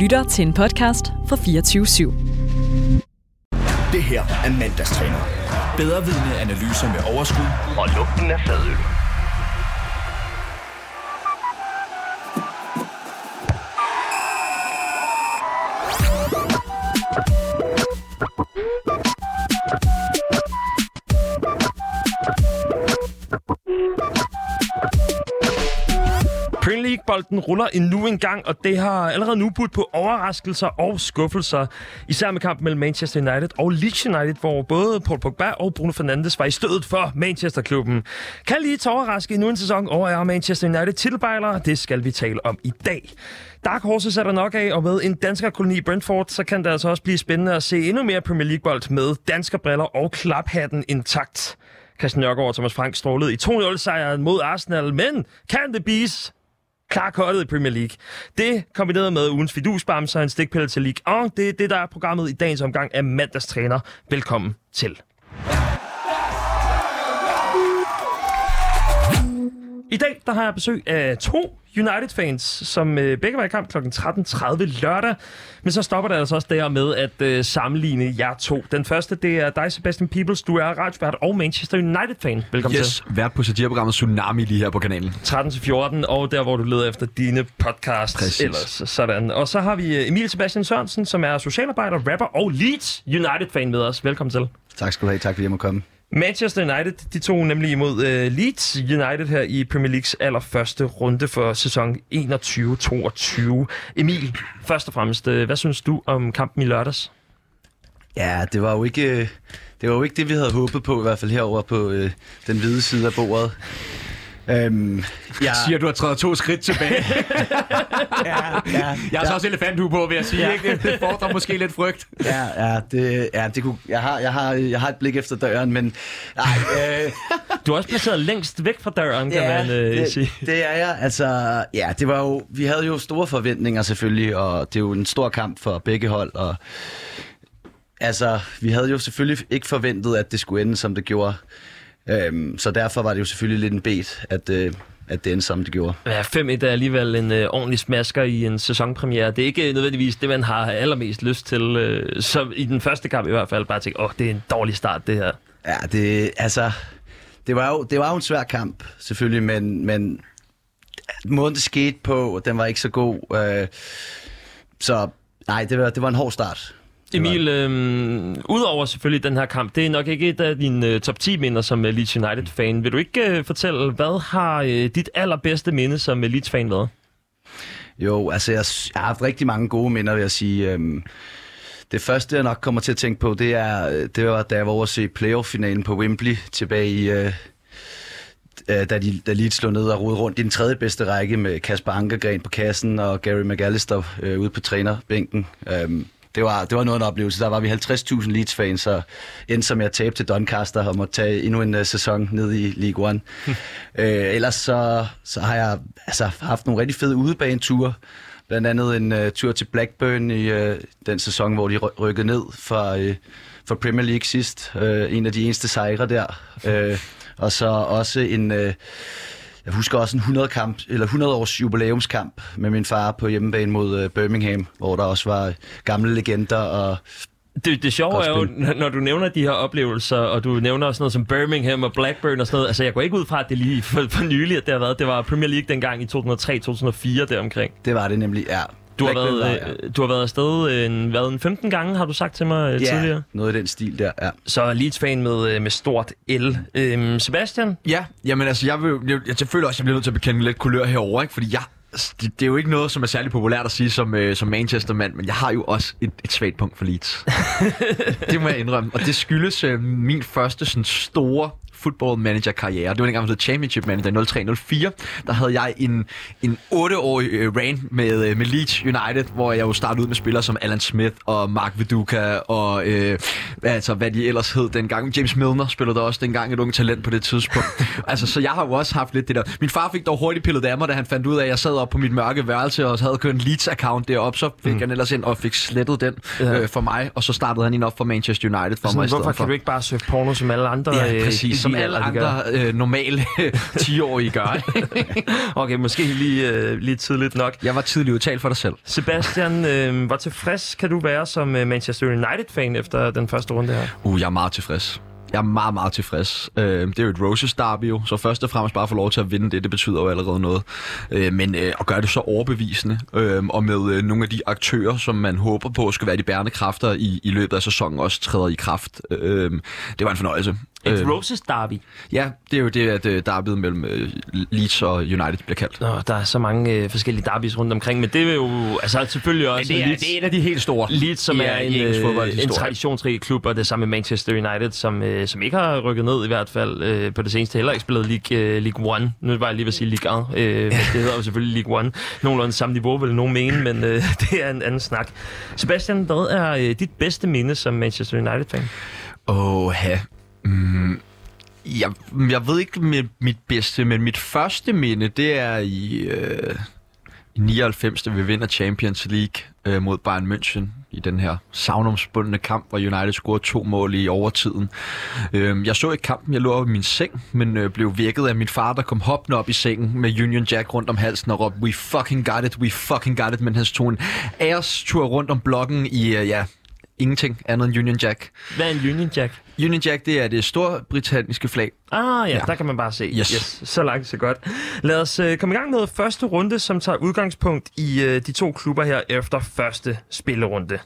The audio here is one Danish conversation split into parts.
lytter til en podcast fra 24 /7. Det her er mandagstræner. Bedre vidne analyser med overskud og lugten af fadøl. Premier bolden ruller endnu en gang, og det har allerede nu budt på overraskelser og skuffelser. Især med kampen mellem Manchester United og Leeds United, hvor både Paul Pogba og Bruno Fernandes var i stødet for Manchester-klubben. Kan Leeds overraske endnu en sæson, og er Manchester United tilbejler? Det skal vi tale om i dag. Dark Horses er der nok af, og med en dansker koloni i Brentford, så kan det altså også blive spændende at se endnu mere Premier League-bold med danskerbriller og klaphatten intakt. Christian Nørgaard og Thomas Frank strålede i 2-0-sejren mod Arsenal, men kan det bise klar kottet i Premier League. Det kombineret med ugens fidusbamser og en stikpille til League 1, det er det, der er programmet i dagens omgang af mandagstræner. Velkommen til. I dag der har jeg besøg af to United-fans, som øh, begge var i kamp kl. 13.30 lørdag. Men så stopper det altså også der med at øh, sammenligne jer to. Den første, det er dig, Sebastian Peebles. Du er radiovært og Manchester United-fan. Velkommen yes, til. vært på satirprogrammet Tsunami lige her på kanalen. 13-14, og der, hvor du leder efter dine podcasts. Præcis. Ellers, sådan. Og så har vi øh, Emil Sebastian Sørensen, som er socialarbejder, rapper og Leeds United-fan med os. Velkommen til. Tak skal du have. Tak fordi jeg må komme. Manchester United, de tog nemlig imod uh, Leeds United her i Premier Leagues allerførste runde for sæson 21-22. Emil, først og fremmest, uh, hvad synes du om kampen i lørdags? Ja, det var jo ikke øh, det, var jo ikke det vi havde håbet på, i hvert fald herover på øh, den hvide side af bordet. Øhm, Jeg siger, du har trædet to skridt tilbage. ja, ja, Jeg har så også elefanthue på, vil jeg sige. Ja. Ikke? Det fordrer måske lidt frygt. ja, ja, det, ja, det kunne, jeg, har, jeg, har, jeg har et blik efter døren, men nej, øh, Du er også placeret længst væk fra døren, kan man uh, det, sige. det er jeg. Altså, ja, det var jo, vi havde jo store forventninger selvfølgelig, og det er jo en stor kamp for begge hold, og altså, vi havde jo selvfølgelig ikke forventet, at det skulle ende, som det gjorde. Øhm, så derfor var det jo selvfølgelig lidt en bet, at, øh, at det endte, som det gjorde. Ja, 5-1 er alligevel en uh, ordentlig smasker i en sæsonpremiere. Det er ikke nødvendigvis det, man har allermest lyst til. Uh, så i den første kamp i hvert fald bare tænke, åh, oh, det er en dårlig start, det her. Ja, det, altså, det var, jo, det var jo en svær kamp, selvfølgelig, men, men måden det skete på, den var ikke så god. Øh, så nej, det var, det var en hård start. Emil, øh, udover selvfølgelig den her kamp, det er nok ikke et af dine øh, top 10 minder som øh, Leeds United-fan. Vil du ikke øh, fortælle, hvad har øh, dit allerbedste minde som øh, Leeds-fan været? Jo, altså jeg, jeg har haft rigtig mange gode minder, vil jeg sige. Øhm, det første, jeg nok kommer til at tænke på, det er, øh, det var, da jeg var over at se playoff-finalen på Wembley tilbage i... Øh, øh da, de, da Leeds slog ned og rode rundt i den tredje bedste række med Kasper Ankergren på kassen og Gary McAllister øh, ude på trænerbænken. Øhm, det var, det var noget af en oplevelse. Der var vi 50.000 Leeds-fans, og endte som jeg tabte til Doncaster og måtte tage endnu en uh, sæson ned i League One. øh, ellers så, så har jeg altså, haft nogle rigtig fede udebaneture. Blandt andet en uh, tur til Blackburn i uh, den sæson, hvor de ry- rykkede ned fra, uh, fra Premier League sidst. Uh, en af de eneste sejre der. Uh, og så også en... Uh, jeg husker også en 100, kamp, eller 100 års jubilæumskamp med min far på hjemmebane mod uh, Birmingham, hvor der også var gamle legender og Det, det sjove er jo, når du nævner de her oplevelser, og du nævner sådan noget som Birmingham og Blackburn og sådan noget, altså jeg går ikke ud fra, at det lige for, for nylig, at det har været. Det var Premier League dengang i 2003-2004 deromkring. det var det nemlig, ja. Du har, været, ja. øh, du har været afsted en, hvad, en 15 gange, har du sagt til mig øh, tidligere. Ja, noget i den stil der, ja. Så Leeds-fan med, øh, med stort L. Øhm, Sebastian? Ja, jamen altså, jeg, vil, jeg, jeg, jeg føler også, at jeg bliver nødt til at bekende lidt kulør herover, ikke? Fordi jeg, det, det, er jo ikke noget, som er særlig populært at sige som, øh, som Manchester-mand, men jeg har jo også et, et svagt punkt for Leeds. det må jeg indrømme. Og det skyldes øh, min første sådan store football manager karriere. Det var dengang, jeg hed championship manager 03-04. Der havde jeg en, en 8-årig øh, rant med, øh, med Leeds United, hvor jeg jo startede ud med spillere som Alan Smith og Mark Viduka og øh, altså, hvad de ellers hed dengang. James Milner spillede der også dengang et unge talent på det tidspunkt. altså, så jeg har jo også haft lidt det der. Min far fik dog hurtigt pillet af mig, da han fandt ud af, at jeg sad op på mit mørke værelse og havde kørt en Leeds-account deroppe. Så fik mm. han ellers ind og fik slettet den Ja. øh, for mig, og så startede han ind op for Manchester United for mig Sådan, i stedet hvorfor for. kan du ikke bare søge porno som alle andre? Ja, øh, præcis. Som alle andre øh, normale 10-årige gør. Okay, måske lige, øh, lige tidligt nok. Jeg var tidligt udtalt for dig selv. Sebastian, øh, hvor tilfreds kan du være som øh, Manchester United-fan efter den første runde her? Uh, jeg er meget tilfreds. Jeg er meget, meget tilfreds. Øh, det er jo et Roses derby jo, så først og fremmest bare få lov til at vinde det, det betyder jo allerede noget. Øh, men øh, at gøre det så overbevisende, øh, og med øh, nogle af de aktører, som man håber på skal være de bærende kræfter i, i løbet af sæsonen, også træder i kraft. Øh, det var en fornøjelse. Et Øh, Roses derby. Ja, det er jo det, at øh, derbyet mellem øh, Leeds og United bliver kaldt. Nå, der er så mange øh, forskellige derbys rundt omkring, men det er jo altså, selvfølgelig også Leeds, en af de helt store. Leeds, som i, er en, øh, en traditionsrig klub, og det samme med Manchester United, som, øh, som ikke har rykket ned i hvert fald øh, på det seneste, heller ikke spillet League, øh, League One. Nu var jeg lige ved at sige League 1, øh, men det hedder jo selvfølgelig League One. Nogenlunde samme niveau, vil nogen mene, men øh, det er en anden snak. Sebastian, hvad er øh, dit bedste minde som Manchester United-fan? Åh, ha. Mm, jeg, jeg ved ikke mit, mit bedste, men mit første minde, det er i, øh, i 99, da vi vinder Champions League øh, mod Bayern München i den her savnomsbundne kamp, hvor United scorede to mål i overtiden. Øh, jeg så ikke kampen, jeg lå oppe i min seng, men øh, blev vækket af min far, der kom hoppende op i sengen med Union Jack rundt om halsen og råbte, we fucking got it, we fucking got it, men han tog en ærestur rundt om blokken i, øh, ja, ingenting andet end Union Jack. Hvad er en Union Jack? Union Jack, det er det storbritanniske flag. Ah ja, Ja. der kan man bare se. Yes. yes så langt, så godt. Lad os øh, komme i gang med første runde, som tager udgangspunkt i øh, de to klubber her efter første spillerunde.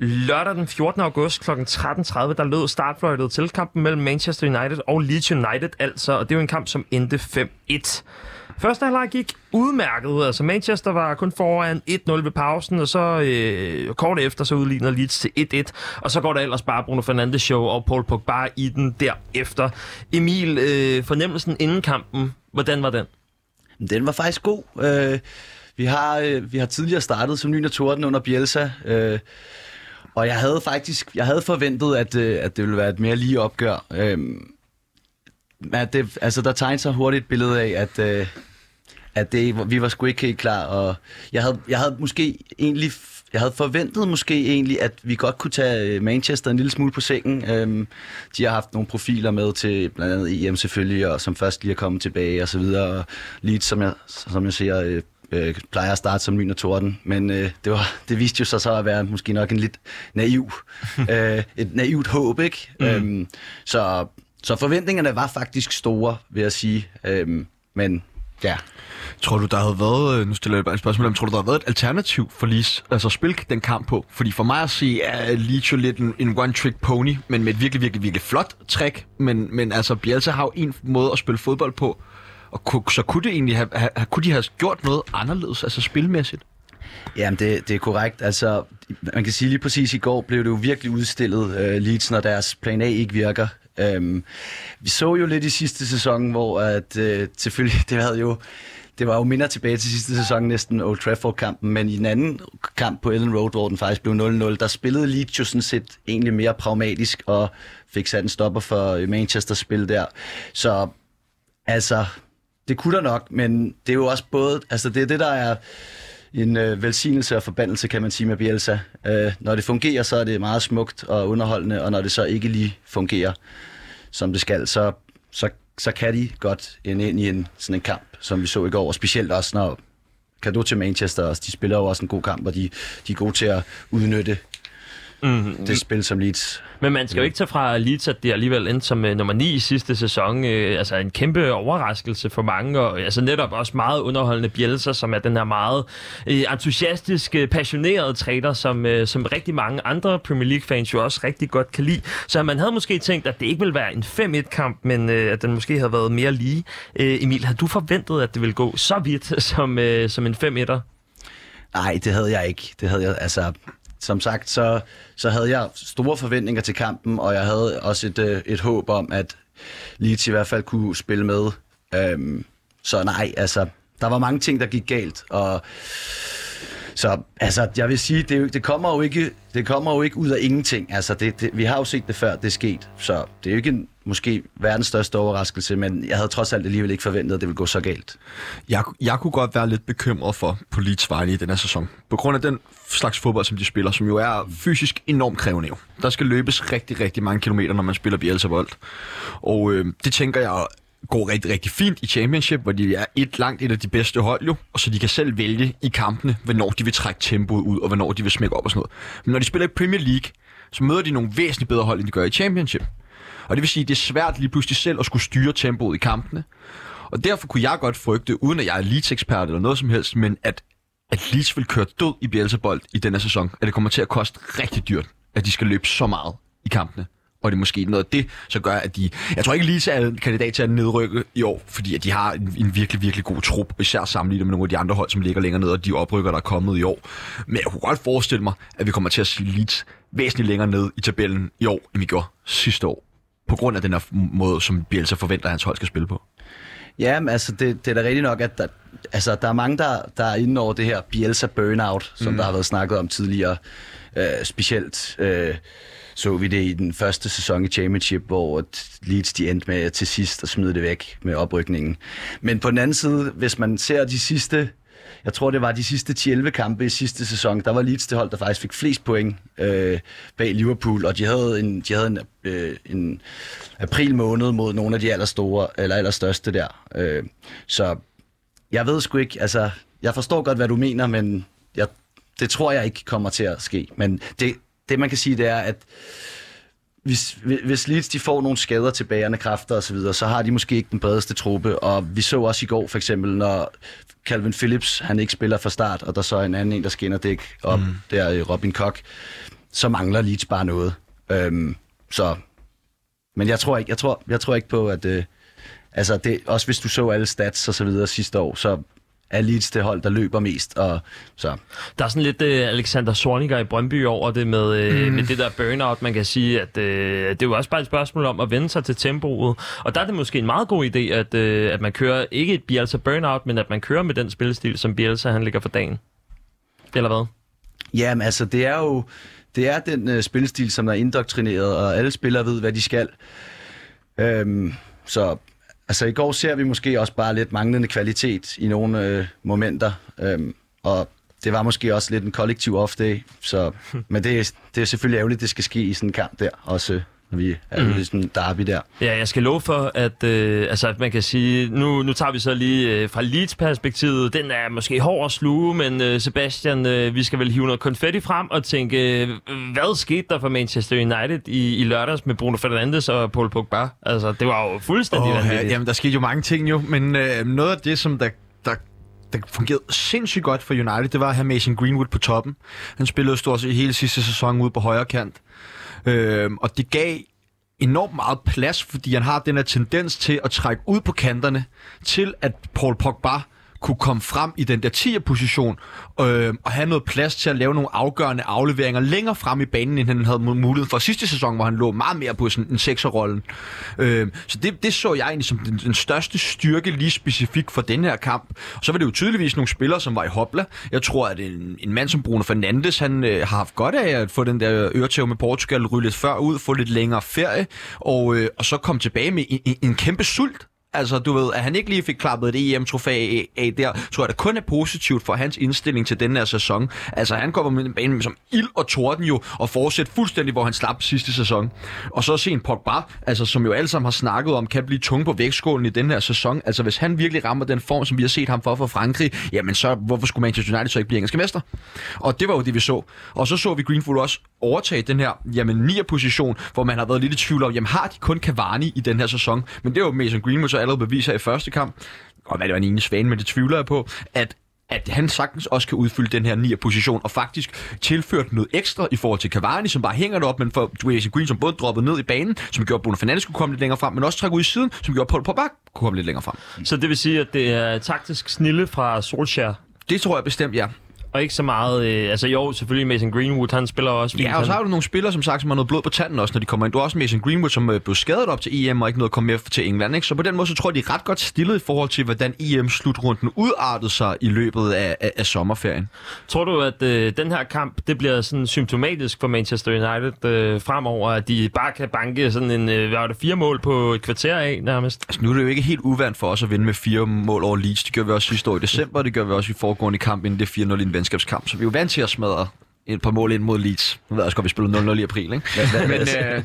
Lørdag den 14. august kl. 13.30, der lød startfløjtet til kampen mellem Manchester United og Leeds United altså, og det var en kamp, som endte 5-1. Første halvleg gik udmærket. Altså Manchester var kun foran 1-0 ved pausen, og så øh, kort efter så udligner Leeds til 1-1. Og så går der ellers bare Bruno Fernandes show og Paul Pogba i den derefter. Emil, øh, fornemmelsen inden kampen, hvordan var den? Den var faktisk god. Øh, vi, har, øh, vi har tidligere startet som ny torden under Bielsa, øh, og jeg havde faktisk jeg havde forventet, at, øh, at det ville være et mere lige opgør. Øh, at det, altså, der tegner sig hurtigt et billede af, at, øh, at det, vi var sgu ikke helt klar, og jeg havde, jeg havde måske egentlig jeg havde forventet måske egentlig, at vi godt kunne tage øh, Manchester en lille smule på sengen. Øhm, de har haft nogle profiler med til blandt andet EM selvfølgelig, og som først lige er kommet tilbage og så videre. Og Leeds, som jeg, som jeg siger, øh, øh, plejer at starte som lyn og torden. Men øh, det, var, det viste jo sig så at være måske nok en lidt naiv, øh, et naivt håb, ikke? Mm. Øhm, så, så forventningerne var faktisk store, vil jeg sige. Øhm, men ja, Tror du, der havde været, øh, nu stiller jeg bare et spørgsmål, men tror du, der havde været et alternativ for Leeds, altså at spille den kamp på? Fordi for mig at se, er Leeds jo lidt en, en one-trick pony, men med et virkelig, virkelig, virkelig flot trick. Men, men altså, Bielsa har jo en måde at spille fodbold på, og ku, så kunne, det egentlig have, have, kunne de have gjort noget anderledes, altså spilmæssigt? Jamen, det, det er korrekt. Altså, man kan sige lige præcis i går blev det jo virkelig udstillet, uh, Leeds, når deres plan A ikke virker. Øhm, vi så jo lidt i sidste sæson, hvor at, øh, selvfølgelig, det havde jo det var jo mindre tilbage til sidste sæson, næsten Old Trafford-kampen, men i den anden kamp på Ellen Road, hvor den faktisk blev 0-0, der spillede Leeds jo sådan set egentlig mere pragmatisk og fik sat en stopper for øh, Manchesters spil der. Så altså, det kunne der nok, men det er jo også både, altså det er det, der er en øh, velsignelse og forbandelse, kan man sige med Bielsa. Øh, når det fungerer, så er det meget smukt og underholdende, og når det så ikke lige fungerer, som det skal, så, så, så kan de godt ende ind i en, sådan en kamp, som vi så i går, og specielt også når kado til Manchester også. De spiller jo også en god kamp, og de, de er gode til at udnytte Mm. det spil, som Leeds Men man skal jo ikke tage fra Leeds, at det alligevel endte som uh, nummer 9 i sidste sæson. Uh, altså en kæmpe overraskelse for mange, og altså netop også meget underholdende Bielsa, som er den her meget uh, entusiastiske, passionerede træner, som, uh, som rigtig mange andre Premier League-fans jo også rigtig godt kan lide. Så man havde måske tænkt, at det ikke ville være en 5-1-kamp, men uh, at den måske havde været mere lige. Uh, Emil, havde du forventet, at det ville gå så vidt som, uh, som en 5-1'er? Nej, det havde jeg ikke. Det havde jeg, altså, som sagt, så, så havde jeg store forventninger til kampen, og jeg havde også et, øh, et håb om, at Leeds i hvert fald kunne spille med. Øhm, så nej, altså, der var mange ting, der gik galt, og så altså, jeg vil sige, det, det, kommer jo ikke, det kommer jo ikke ud af ingenting. Altså, det, det, vi har jo set det før, det er sket. Så det er jo ikke en måske verdens største overraskelse, men jeg havde trods alt alligevel ikke forventet, at det ville gå så galt. Jeg, jeg kunne godt være lidt bekymret for på Leeds vegne i den her sæson. På grund af den slags fodbold, som de spiller, som jo er fysisk enormt krævende. Jo. Der skal løbes rigtig, rigtig mange kilometer, når man spiller Bielsa-bold. Og øh, det tænker jeg går rigtig, rigtig fint i Championship, hvor de er et langt et af de bedste hold jo, og så de kan selv vælge i kampene, hvornår de vil trække tempoet ud, og hvornår de vil smække op og sådan noget. Men når de spiller i Premier League, så møder de nogle væsentligt bedre hold, end de gør i Championship. Og det vil sige, at det er svært lige pludselig selv at skulle styre tempoet i kampene. Og derfor kunne jeg godt frygte, uden at jeg er Leeds-ekspert eller noget som helst, men at, at Leeds vil køre død i Bielsa-bold i denne sæson. At det kommer til at koste rigtig dyrt, at de skal løbe så meget i kampene. Og det er måske noget af det, så gør, at de... Jeg tror ikke, Leeds er en kandidat til at nedrykke i år, fordi at de har en, en virkelig, virkelig god trup, især sammenlignet med nogle af de andre hold, som ligger længere ned, og de oprykker, der er kommet i år. Men jeg kunne godt forestille mig, at vi kommer til at se Leeds væsentligt længere ned i tabellen i år, end vi gjorde sidste år på grund af den her måde, som Bielsa forventer, at hans hold skal spille på? Ja, men altså, det, det er da rigtigt nok, at der, altså, der er mange, der, der er inde over det her Bielsa burnout, som mm. der har været snakket om tidligere. Uh, specielt uh, så vi det i den første sæson i Championship, hvor Leeds de endte med til sidst at smide det væk med oprykningen. Men på den anden side, hvis man ser de sidste jeg tror, det var de sidste 10-11 kampe i sidste sæson, der var Leeds det hold, der faktisk fik flest point øh, bag Liverpool, og de havde en, de havde en, øh, en april måned mod nogle af de allerstore, eller allerstørste der. Øh, så jeg ved sgu ikke, altså, jeg forstår godt, hvad du mener, men jeg, det tror jeg ikke kommer til at ske. Men det, det man kan sige, det er, at hvis, hvis Leeds de får nogle skader til bærende kræfter osv., så, videre, så har de måske ikke den bredeste truppe. Og vi så også i går for eksempel, når Calvin Phillips han ikke spiller fra start, og der så er en anden en, der skinner dæk op, mm. der Robin Koch, så mangler Leeds bare noget. Øhm, så, men jeg tror ikke, jeg tror, jeg tror ikke på, at... Øh, altså det, også hvis du så alle stats og så videre sidste år, så er Leeds det hold, der løber mest. Og, så. Der er sådan lidt uh, Alexander Sorniger i Brøndby over det med, uh, mm. med det der burnout. Man kan sige, at uh, det er jo også bare et spørgsmål om at vende sig til tempoet. Og der er det måske en meget god idé, at, uh, at man kører ikke et Bielsa burnout, men at man kører med den spillestil, som Bielsa han ligger for dagen. Eller hvad? Jamen altså, det er jo det er den uh, spillestil, som er indoktrineret, og alle spillere ved, hvad de skal. Øhm, så Altså i går ser vi måske også bare lidt manglende kvalitet i nogle øh, momenter, øhm, og det var måske også lidt en kollektiv off-day, så, men det, er, det er selvfølgelig ærgerligt, det skal ske i sådan en kamp der også når vi er mm. sådan en derby der. Ja, jeg skal love for, at øh, altså, man kan sige, nu, nu tager vi så lige øh, fra Leeds perspektivet, den er måske hård at sluge, men øh, Sebastian, øh, vi skal vel hive noget konfetti frem og tænke, øh, hvad skete der for Manchester United i, i lørdags med Bruno Fernandes og Paul Pogba? Altså, det var jo fuldstændig oh, vanvittigt. Ja, jamen, der skete jo mange ting jo, men øh, noget af det, som der, der der fungerede sindssygt godt for United, det var at have Mason Greenwood på toppen. Han spillede stort set hele sidste sæson ude på højre kant. Øh, og det gav enormt meget plads, fordi han har den her tendens til at trække ud på kanterne, til at Paul Pogba kunne komme frem i den der 10'er position øh, og have noget plads til at lave nogle afgørende afleveringer længere frem i banen, end han havde mulighed for sidste sæson, hvor han lå meget mere på sådan en sekserrollen. Øh, så det, det så jeg egentlig som den, den største styrke lige specifikt for den her kamp. Og så var det jo tydeligvis nogle spillere, som var i hopla. Jeg tror, at en, en mand som Bruno Fernandes, han øh, har haft godt af at få den der øretæv med Portugal, ryge lidt før ud, få lidt længere ferie, og, øh, og så komme tilbage med en, en, en kæmpe sult Altså, du ved, at han ikke lige fik klappet et EM-trofæ af der, tror jeg, det kun er positivt for hans indstilling til den her sæson. Altså, han kommer med en bane som ild og torden jo, og fortsætter fuldstændig, hvor han slap sidste sæson. Og så se en Pogba, altså, som jo alle sammen har snakket om, kan blive tung på vægtskålen i den her sæson. Altså, hvis han virkelig rammer den form, som vi har set ham for for Frankrig, jamen så, hvorfor skulle Manchester United så ikke blive engelske mester? Og det var jo det, vi så. Og så så vi Greenwood også overtage den her, jamen, 9 position, hvor man har været lidt i tvivl om, jamen, har de kun Cavani i den her sæson? Men det er jo Mason Greenwood så allerede beviser i første kamp, og hvad det var en ene svane, men det tvivler jeg på, at at han sagtens også kan udfylde den her 9. position, og faktisk tilført noget ekstra i forhold til Cavani, som bare hænger derop, men for Jason Green, som både droppede ned i banen, som gjorde, at Bruno Fernandes kunne komme lidt længere frem, men også trække ud i siden, som gjorde, at Paul Pogba kunne komme lidt længere frem. Så det vil sige, at det er taktisk snille fra Solskjaer? Det tror jeg bestemt, ja. Og ikke så meget... Øh, altså jo, selvfølgelig Mason Greenwood, han spiller også fint. Ja, og så har du nogle spillere, som sagt, som har noget blod på tanden også, når de kommer ind. Du har også Mason Greenwood, som øh, blev skadet op til EM og ikke nåede at komme med til England. Ikke? Så på den måde, så tror jeg, de er ret godt stillet i forhold til, hvordan EM-slutrunden udartede sig i løbet af, af, af sommerferien. Tror du, at øh, den her kamp, det bliver sådan symptomatisk for Manchester United øh, fremover, at de bare kan banke sådan en, øh, hvad var det, fire mål på et kvarter af nærmest? Altså, nu er det jo ikke helt uvandt for os at vinde med fire mål over Leeds. Det gør vi også sidste år i december, det gør vi også i foregående kamp, inden det er 4-0 i venskabskamp. Så vi er jo vant til at smadre et par mål ind mod Leeds. Nu ved jeg også godt, vi spiller 0-0 i april, ikke? Men, øh,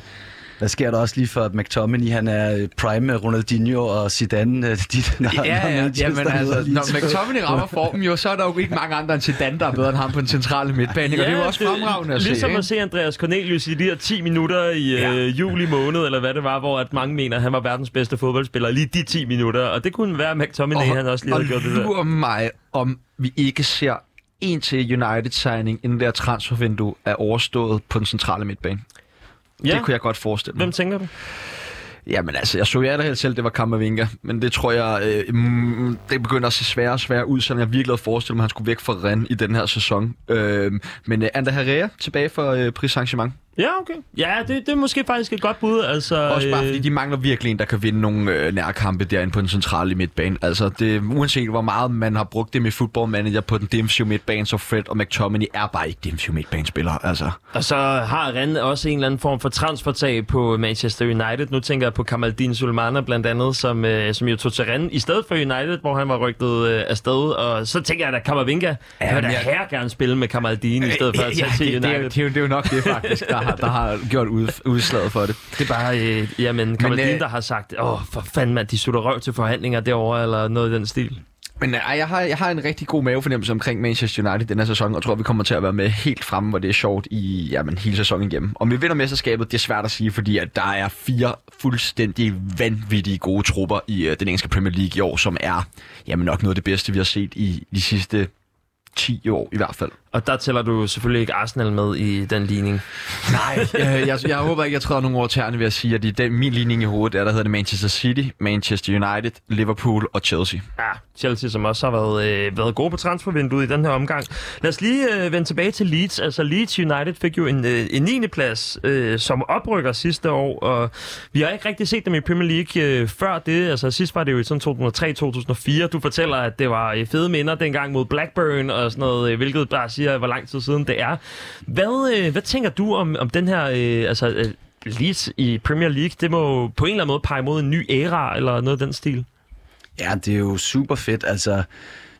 Hvad sker der også lige for, at McTominay han er øh, prime med Ronaldinho og Zidane? øh, De, når, Ja, ja, ja, men altså, når McTominay rammer formen jo, så er der jo ikke mange andre end Zidane, der er bedre end ham på den centrale midtbane. ikke? og det er jo også fremragende at se. Ligesom ikke? at se Andreas Cornelius i de her 10 minutter i Ja. øh, juli måned, eller hvad det var, hvor at mange mener, at han var verdens bedste fodboldspiller lige de 10 minutter. Og det kunne være, at McTominay han også lige havde gjort det der. lurer mig, om vi ikke ser en til United-signing, inden der transfervindue er overstået på den centrale midtbane. Ja. Det kunne jeg godt forestille mig. Hvem tænker du? Jamen altså, jeg så jo allerhelst selv, det var Kammervinga, men det tror jeg, øh, mm, det begynder at se sværere og sværere ud, selvom jeg virkelig havde forestillet mig, at han skulle væk fra Rennes i den her sæson. Øh, men øh, Ander Herrera tilbage for øh, Paris Saint-Germain. Ja, okay. Ja, det, det er måske faktisk et godt bud. Altså, Også bare øh, fordi de mangler virkelig en, der kan vinde nogle øh, nærkampe derinde på den centrale midtbane. Altså, det, uanset hvor meget man har brugt dem i football manager på den defensive midtbane, så Fred og McTominay er bare ikke defensive midtbanespillere. Altså. Og så har Rennes også en eller anden form for transfertag på Manchester United. Nu tænker jeg på Kamaldin Sulmana blandt andet, som, øh, som jo tog til Rennes i stedet for United, hvor han var rygtet øh, afsted. Og så tænker jeg, at Kammervinga ja, vil da jeg- her gerne spille med Kamaldin i stedet for at tage til det, det, United. det, er jo, det er jo nok det faktisk, der har, der har gjort ud, udslaget for det. Det er bare, øh, jamen, Kamaldin, øh, der har sagt, åh, for fanden mand, de slutter røv til forhandlinger derovre, eller noget i den stil. Men øh, jeg, har, jeg har en rigtig god mavefornemmelse omkring Manchester United den her sæson, og tror, vi kommer til at være med helt fremme, hvor det er sjovt i jamen, hele sæsonen igennem. Om vi vinder mesterskabet, det er svært at sige, fordi at der er fire fuldstændig vanvittige gode trupper i øh, den engelske Premier League i år, som er jamen, nok noget af det bedste, vi har set i de sidste 10 år i hvert fald. Og der tæller du selvfølgelig ikke Arsenal med i den ligning. Nej, jeg, jeg, jeg håber ikke, jeg træder nogen over tæerne ved at sige, at i den, min ligning i hovedet er, der hedder det Manchester City, Manchester United, Liverpool og Chelsea. Ja, Chelsea, som også har været, øh, været gode på transfervinduet i den her omgang. Lad os lige øh, vende tilbage til Leeds. Altså Leeds United fik jo en, øh, en 9. plads øh, som oprykker sidste år, og vi har ikke rigtig set dem i Premier League øh, før det. Altså sidst var det jo i sådan 2003-2004. Du fortæller, at det var øh, fede minder dengang mod Blackburn og sådan noget, øh, hvilket bare siger, hvor lang tid siden det er. Hvad, øh, hvad tænker du om, om den her... Øh, altså, øh, Leeds i Premier League, det må på en eller anden måde pege mod en ny æra, eller noget af den stil. Ja, det er jo super fedt. Altså,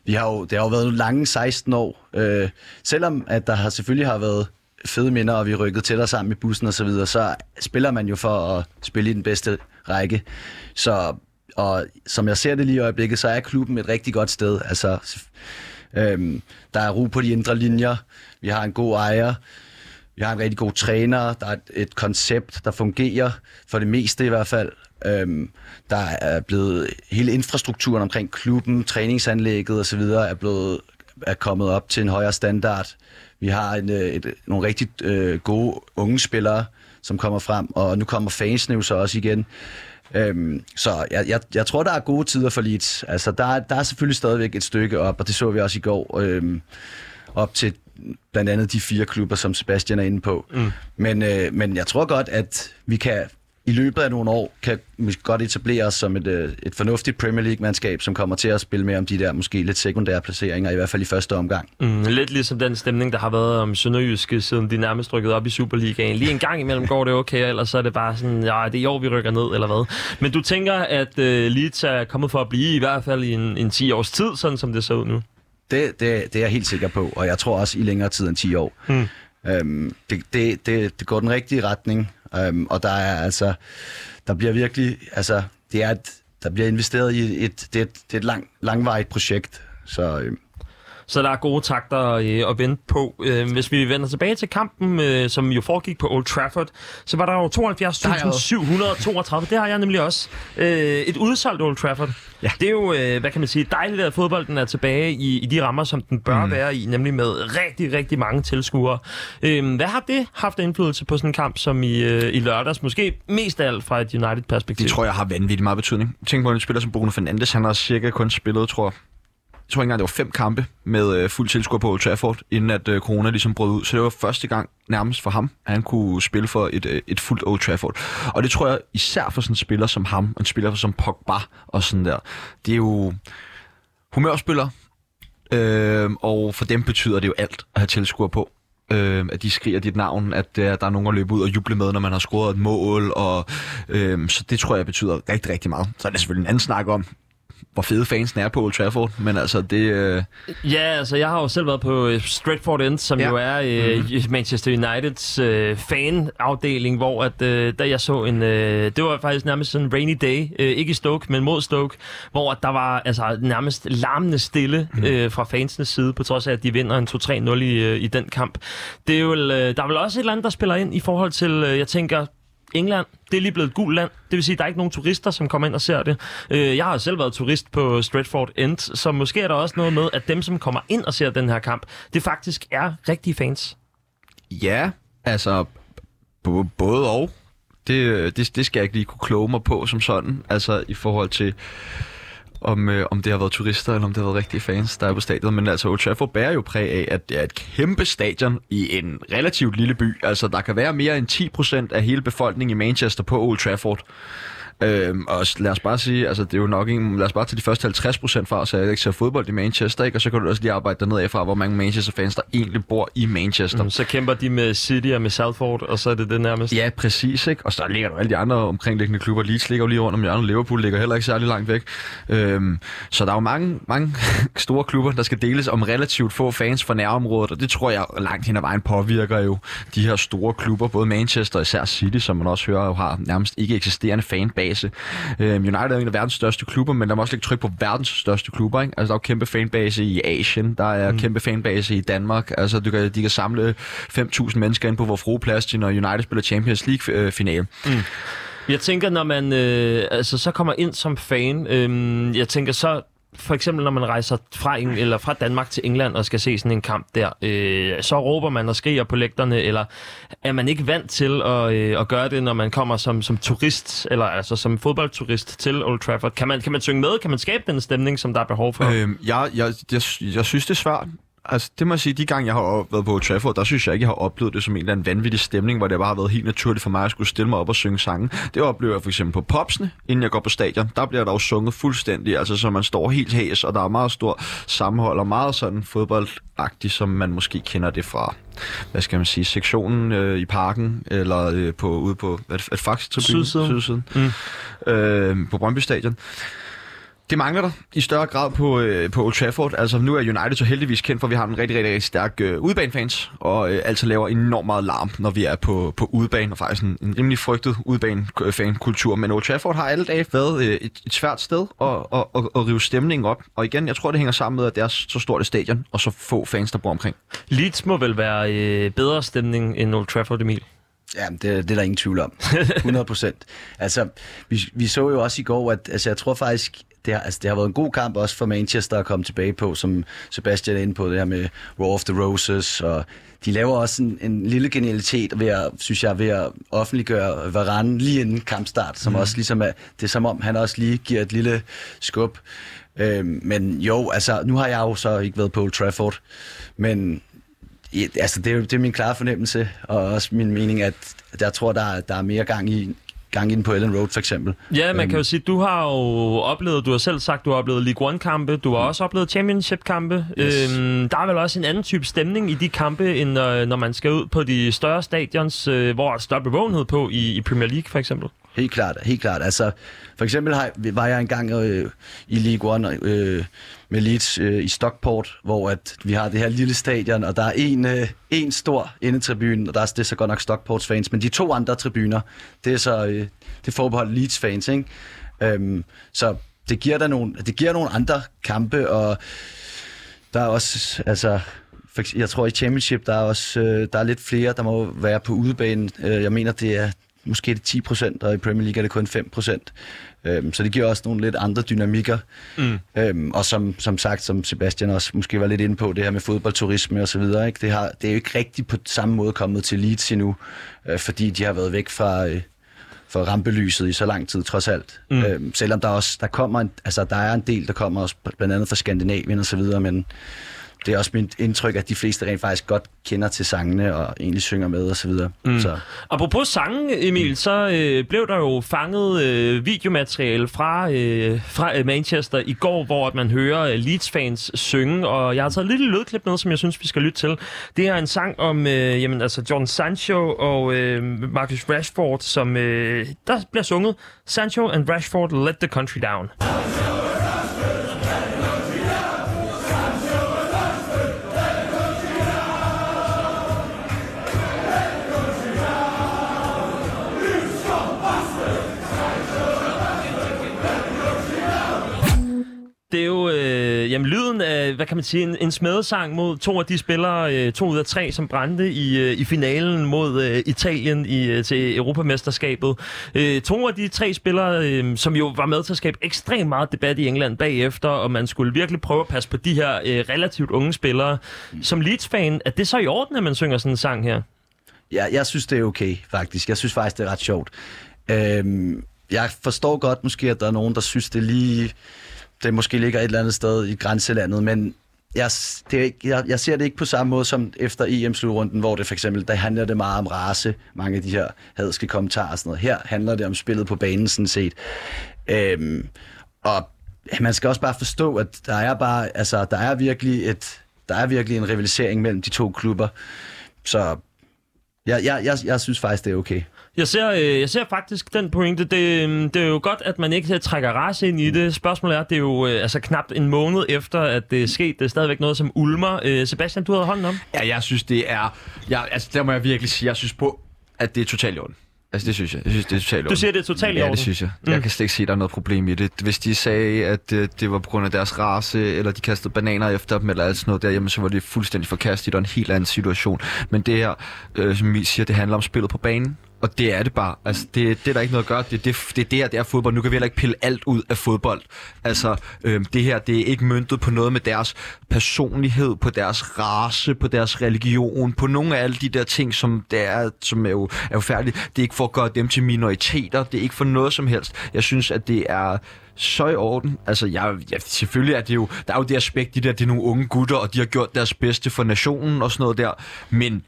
vi har jo, det har jo været lange 16 år. Øh, selvom at der har selvfølgelig har været fede minder, og vi er rykket tættere sammen i bussen og så videre, så spiller man jo for at spille i den bedste række. Så, og som jeg ser det lige i øjeblikket, så er klubben et rigtig godt sted. Altså, øhm, der er ro på de indre linjer. Vi har en god ejer. Vi har en rigtig god træner. Der er et, et koncept, der fungerer, for det meste i hvert fald. Øhm, der er blevet hele infrastrukturen omkring klubben, træningsanlægget osv. er blevet er kommet op til en højere standard. Vi har en, øh, et, nogle rigtig øh, gode unge spillere, som kommer frem, og nu kommer fansene jo så også igen. Øhm, så jeg, jeg, jeg tror, der er gode tider for Leeds. Altså, der, er- der er selvfølgelig stadigvæk et stykke op, og det så vi også i går. Øhm, op til blandt andet de fire klubber, som Sebastian er inde på. Mm. Men, øh, men jeg tror godt, at vi kan i løbet af nogle år kan vi godt etablere os som et, øh, et fornuftigt Premier League-mandskab, som kommer til at spille med om de der måske lidt sekundære placeringer, i hvert fald i første omgang. Mm, lidt ligesom den stemning, der har været om Sønderjyske, siden de nærmest rykket op i Superligaen. Lige en gang imellem går det okay, eller så er det bare sådan, ja, det er i år, vi rykker ned, eller hvad. Men du tænker, at øh, Leeds er kommet for at blive, i hvert fald i en, en 10 års tid, sådan som det ser ud nu. Det, det, det er jeg helt sikker på, og jeg tror også i længere tid end 10 år. Mm. Øhm, det, det, det, det går den rigtige retning, øhm, og der er altså, der bliver virkelig, altså, det er et, der bliver investeret i et, det er et, det er et lang, langvarigt projekt, så øhm, så der er gode takter øh, at vente på. Øh, hvis vi vender tilbage til kampen, øh, som jo foregik på Old Trafford, så var der jo 72.732. Det har jeg nemlig også. Øh, et udsolgt Old Trafford. Ja. Det er jo, øh, hvad kan man sige, dejligt, at fodbolden er tilbage i, i de rammer, som den bør mm. være i, nemlig med rigtig, rigtig mange tilskuere. Øh, hvad har det haft indflydelse på sådan en kamp som i, øh, i lørdags? Måske mest af alt fra et United-perspektiv. Det tror jeg har vanvittigt meget betydning. Tænk på en spiller som Bruno Fernandes, han har cirka kun spillet, tror jeg, tror ikke engang, det var fem kampe med øh, fuld tilskuer på Old Trafford, inden at øh, corona ligesom brød ud. Så det var første gang nærmest for ham, at han kunne spille for et, øh, et fuldt Old Trafford. Og det tror jeg især for sådan en spiller som ham, og en spiller som Pogba og sådan der. Det er jo humørspillere, øh, og for dem betyder det jo alt at have tilskuer på øh, at de skriger dit navn, at øh, der er nogen at løbe ud og juble med, når man har scoret et mål, og øh, så det tror jeg betyder rigtig, rigtig meget. Så er det selvfølgelig en anden snak om, hvor fede fansen er på Old Trafford, men altså det... Øh... Ja, altså jeg har jo selv været på øh, Stratford End, som ja. jo er øh, mm-hmm. Manchester Uniteds øh, fan-afdeling, hvor at, øh, da jeg så en... Øh, det var faktisk nærmest sådan en rainy day, øh, ikke i Stoke, men mod Stoke, hvor at der var altså nærmest larmende stille mm. øh, fra fansenes side, på trods af, at de vinder en 2-3-0 i, øh, i den kamp. Det er jo, øh, der er vel også et eller andet, der spiller ind i forhold til, øh, jeg tænker, England, det er lige blevet et gult land. Det vil sige, at der er ikke nogen turister, som kommer ind og ser det. Øh, jeg har selv været turist på Stratford End, så måske er der også noget med, at dem, som kommer ind og ser den her kamp, det faktisk er rigtige fans. Ja, altså både og. Det, øh, det, det skal jeg ikke lige kunne kloge mig på som sådan, altså i forhold til om, øh, om det har været turister, eller om det har været rigtige fans, der er på stadion. Men altså, Old Trafford bærer jo præg af, at det er et kæmpe stadion i en relativt lille by. Altså, der kan være mere end 10% af hele befolkningen i Manchester på Old Trafford. Øhm, og lad os bare sige, altså det er jo nok en, lad os bare tage de første 50 procent fra, så jeg ikke ser fodbold i Manchester, ikke? og så kan du også lige arbejde dernede af fra, hvor mange Manchester-fans, der egentlig bor i Manchester. Mm, så kæmper de med City og med Salford, og så er det det nærmest. Ja, præcis, ikke? Og så ligger der alle de andre omkringliggende klubber. Leeds ligger jo lige rundt om hjørnet, Liverpool ligger heller ikke særlig langt væk. Øhm, så der er jo mange, mange store klubber, der skal deles om relativt få fans fra nærområdet, og det tror jeg langt hen ad vejen påvirker jo de her store klubber, både Manchester og især City, som man også hører jo har nærmest ikke eksisterende fanbase. Øh, United er en af verdens største klubber, men der må også lægge tryk på verdens største klubber. Ikke? Altså, der er jo kæmpe fanbase i Asien, der er mm. kæmpe fanbase i Danmark. Altså, du kan, de kan samle 5.000 mennesker ind på vores froplads når United spiller Champions League-finale. Mm. Jeg tænker, når man øh, altså, så kommer ind som fan, øh, jeg tænker så for eksempel når man rejser fra, eller fra Danmark til England og skal se sådan en kamp der, øh, så råber man og skriger på lægterne, eller er man ikke vant til at, øh, at gøre det, når man kommer som, som turist, eller altså som fodboldturist til Old Trafford? Kan man, kan man synge med? Kan man skabe den stemning, som der er behov for? Øhm, jeg, jeg, jeg, jeg synes, det er svært altså, det må jeg sige, de gange, jeg har været på Trafford, der synes jeg ikke, jeg har oplevet det som en eller anden vanvittig stemning, hvor det bare har været helt naturligt for mig at skulle stille mig op og synge sange. Det oplever jeg for eksempel på Popsene, inden jeg går på stadion. Der bliver der jo sunget fuldstændig, altså så man står helt hæs, og der er meget stor sammenhold og meget sådan fodboldagtigt, som man måske kender det fra hvad skal man sige, sektionen øh, i parken, eller øh, på, ude på, hvad er det, Faxe Sydsiden. Sydsiden. Mm. Øh, på Brøndby Stadion. Det mangler der i større grad på, øh, på Old Trafford. Altså nu er United så heldigvis kendt for, at vi har en rigtig, rigtig, rigtig stærk øh, udebanefans, og øh, altså laver enormt meget larm, når vi er på, på udebane, og faktisk en, en rimelig frygtet udebane-fankultur. Men Old Trafford har alle dage været øh, et, et svært sted at, at, at, at rive stemningen op. Og igen, jeg tror, det hænger sammen med, at det er så stort et stadion, og så få fans, der bor omkring. Leeds må vel være øh, bedre stemning end Old Trafford, Emil? Ja, det, det er der ingen tvivl om. 100 procent. altså, vi, vi så jo også i går, at altså, jeg tror faktisk, det har, altså, det har været en god kamp også for Manchester at komme tilbage på, som Sebastian er inde på, det her med Raw of the Roses, og de laver også en, en lille genialitet ved at, synes jeg, ved at offentliggøre Varane lige inden kampstart, som mm. også ligesom er, det er som om, han også lige giver et lille skub. Øhm, men jo, altså, nu har jeg jo så ikke været på Old Trafford, men altså, det, er, det er min klare fornemmelse, og også min mening, at jeg tror, der, der er mere gang i, gang i den på Ellen Road for eksempel. Ja, man kan jo øhm. sige, du har jo oplevet, du har selv sagt, du har oplevet League One-kampe, du har mm. også oplevet Championship-kampe. Yes. Øhm, der er vel også en anden type stemning i de kampe, end når, når man skal ud på de større stadions, øh, hvor der er større bevågenhed på i, i Premier League for eksempel. Helt klart, helt klart. Altså, for eksempel har, var jeg engang øh, i League One øh, med Leeds øh, i Stockport, hvor at vi har det her lille stadion, og der er en, øh, en stor indetribune, og der er, det er så godt nok Stockports fans, men de to andre tribuner, det er så øh, det forbeholdt Leeds fans, ikke? Øhm, så det giver der nogle, det giver nogle andre kampe, og der er også, altså, jeg tror i Championship, der er også øh, der er lidt flere, der må være på udebanen. Øh, jeg mener, det er måske det 10 procent, og i Premier League er det kun 5 procent. Øhm, så det giver også nogle lidt andre dynamikker. Mm. Øhm, og som, som sagt, som Sebastian også måske var lidt inde på, det her med fodboldturisme og så videre, ikke? Det, har, det er jo ikke rigtigt på samme måde kommet til Leeds endnu, øh, fordi de har været væk fra... Øh, for rampelyset i så lang tid, trods alt. Mm. Øhm, selvom der også der kommer en, altså, der er en del, der kommer også blandt andet fra Skandinavien og så videre, men det er også mit indtryk, at de fleste rent faktisk godt kender til sangene og egentlig synger med og så videre. Mm. Så. Apropos sange, Emil, så øh, blev der jo fanget øh, videomateriale fra, øh, fra øh, Manchester i går, hvor at man hører øh, Leeds-fans synge, og jeg har taget et lille lydklip med, som jeg synes, vi skal lytte til. Det er en sang om øh, jamen, altså John Sancho og øh, Marcus Rashford, som øh, der bliver sunget Sancho and Rashford let the country down. Det er jo øh, jamen, lyden af, hvad kan man sige, en, en smedesang mod to af de spillere, øh, to ud af tre, som brændte i, øh, i finalen mod øh, Italien i, øh, til Europamesterskabet. Øh, to af de tre spillere, øh, som jo var med til at skabe ekstremt meget debat i England bagefter, og man skulle virkelig prøve at passe på de her øh, relativt unge spillere. Som Leeds-fan, er det så i orden, at man synger sådan en sang her? Ja, jeg synes, det er okay, faktisk. Jeg synes faktisk, det er ret sjovt. Øhm, jeg forstår godt måske, at der er nogen, der synes, det lige det måske ligger et eller andet sted i grænselandet, men jeg, det er ikke, jeg, jeg ser det ikke på samme måde som efter EM-slutrunden, hvor det for eksempel, der handler det meget om race, mange af de her hadske kommentarer og sådan noget. Her handler det om spillet på banen sådan set. Øhm, og man skal også bare forstå, at der er bare, altså, der er virkelig et, der er virkelig en rivalisering mellem de to klubber. Så jeg, jeg, jeg, jeg synes faktisk, det er okay. Jeg ser, øh, jeg ser faktisk den pointe. Det, det er jo godt, at man ikke trækker race ind i det. Spørgsmålet er, det er jo øh, altså knap en måned efter, at det er sket. Det er stadigvæk noget, som ulmer. Øh, Sebastian, du havde hånden om. Ja, jeg synes, det er... Jeg, altså, der må jeg virkelig sige, jeg synes på, at det er totalt i orden. Altså, det synes jeg. Jeg synes, det er totalt Du siger, det er totalt i Ja, det synes jeg. Mm. Jeg kan slet ikke se, at der er noget problem i det. Hvis de sagde, at øh, det var på grund af deres race, eller de kastede bananer efter dem, eller alt sådan noget der, jamen, så var det fuldstændig forkastet og en helt anden situation. Men det her, øh, som I siger, det handler om spillet på banen. Og det er det bare. Altså, det, det er der ikke noget at gøre. Det, det, det er det her, det er fodbold. Nu kan vi heller ikke pille alt ud af fodbold. Altså, øh, det her, det er ikke myntet på noget med deres personlighed, på deres race, på deres religion, på nogle af alle de der ting, som, det er, som er, jo, er jo færdige. Det er ikke for at gøre dem til minoriteter. Det er ikke for noget som helst. Jeg synes, at det er så i orden. Altså, jeg, ja, selvfølgelig er det jo, der er jo det aspekt, de der, det er nogle unge gutter, og de har gjort deres bedste for nationen og sådan noget der. Men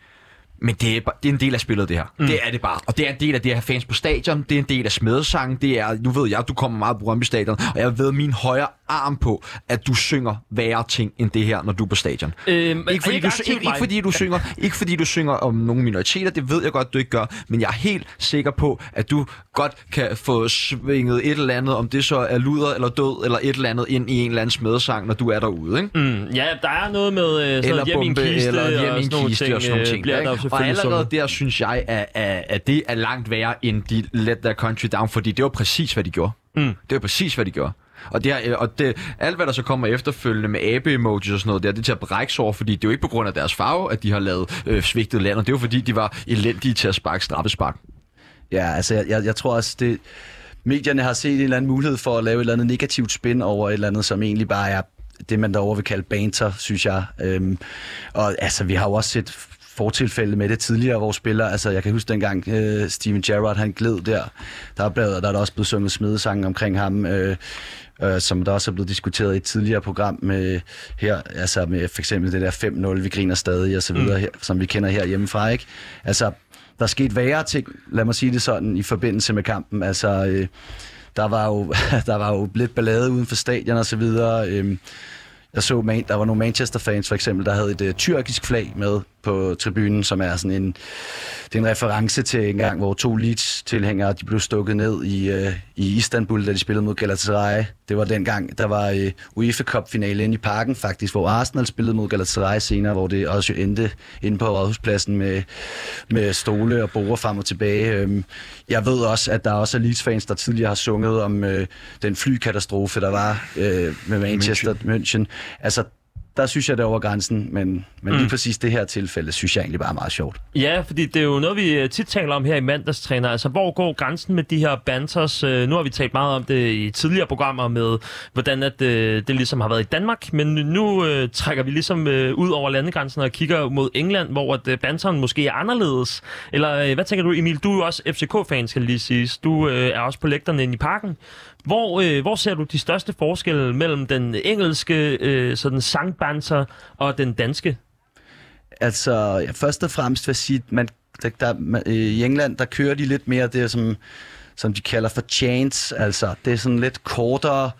men det er, det er en del af spillet, det her. Mm. Det er det bare. Og det er en del af det at have fans på stadion. Det er en del af smedesangen. Det er, nu ved jeg, du kommer meget på Brøndby Stadion, og jeg ved min højre arm på, at du synger værre ting end det her, når du er på stadion. Øhm, Ikke fordi, ikke du, ikke, ikke, mig. fordi du synger, ikke fordi du synger om nogle minoriteter, det ved jeg godt, du ikke gør, men jeg er helt sikker på, at du godt kan få svinget et eller andet, om det så er luder eller død, eller et eller andet ind i en eller anden smedesang, når du er derude, ikke? Mm, ja, der er noget med øh, sådan eller noget hjem i en bombe, kiste, eller hjem og sådan nogle kiste ting, og sådan nogle øh, ting. bliver ikke? der jo og selvfølgelig allerede sunget. der synes jeg, at, at, at det er langt værre end de Let Their Country Down, fordi det var præcis, hvad de gjorde. Mm. Det var præcis, hvad de gjorde. Og, det, er, og det, alt, hvad der så kommer efterfølgende med abe-emojis og sådan noget, der, det er til at brække sig over, fordi det er jo ikke på grund af deres farve, at de har lavet øh, svigtet landet. Det er jo fordi, de var elendige til at sparke straffespark. Ja, altså jeg, jeg, jeg tror også, det, medierne har set en eller anden mulighed for at lave et eller andet negativt spin over et eller andet, som egentlig bare er det, man derovre vil kalde banter, synes jeg. Øhm, og altså, vi har jo også set fortilfælde med det tidligere, hvor spillere, altså jeg kan huske dengang øh, Steven Gerrard, han gled der, der er, blevet, der er der også blevet sunget smedesange omkring ham, øh, øh, som der også er blevet diskuteret i et tidligere program med her, altså med for eksempel det der 5-0, vi griner stadig og så videre, her, som vi kender her hjemmefra, ikke? Altså, der er sket værre ting, lad mig sige det sådan, i forbindelse med kampen. Altså, øh, der, var jo, der var jo lidt ballade uden for stadion og så videre. Øh, jeg så, man, der var nogle Manchester-fans for eksempel, der havde et øh, tyrkisk flag med på tribunen, som er sådan en, det er en reference til en gang, hvor to Leeds-tilhængere de blev stukket ned i, øh, i Istanbul, da de spillede mod Galatasaray. Det var den gang, der var øh, UEFA Cup-finale inde i parken faktisk, hvor Arsenal spillede mod Galatasaray senere, hvor det også endte inde på Rådhuspladsen med, med stole og borer frem og tilbage. Øhm, Jeg ved også, at der også er Leeds-fans, der tidligere har sunget om øh, den flykatastrofe, der var øh, med Manchester München. Altså, der synes jeg, det er over grænsen, men, men lige præcis det her tilfælde, synes jeg egentlig bare er meget sjovt. Ja, fordi det er jo noget, vi øh, tit taler om her i mandagstræner. Altså, hvor går grænsen med de her banters? Øh, Nu har vi talt meget om det i tidligere programmer med, hvordan at, øh, det ligesom har været i Danmark. Men nu øh, trækker vi ligesom øh, ud over landegrænsen og kigger mod England, hvor at, øh, banteren måske er anderledes. Eller øh, hvad tænker du, Emil? Du er jo også FCK-fan, skal lige siges. Du øh, er også på lægterne inde i parken. Hvor, øh, hvor ser du de største forskelle mellem den engelske øh, sådan sangbanser og den danske? Altså, ja, først og fremmest vil jeg sige, man, der, der, man, øh, i England, der kører de lidt mere det, som, som de kalder for chants. Altså, det er sådan lidt kortere,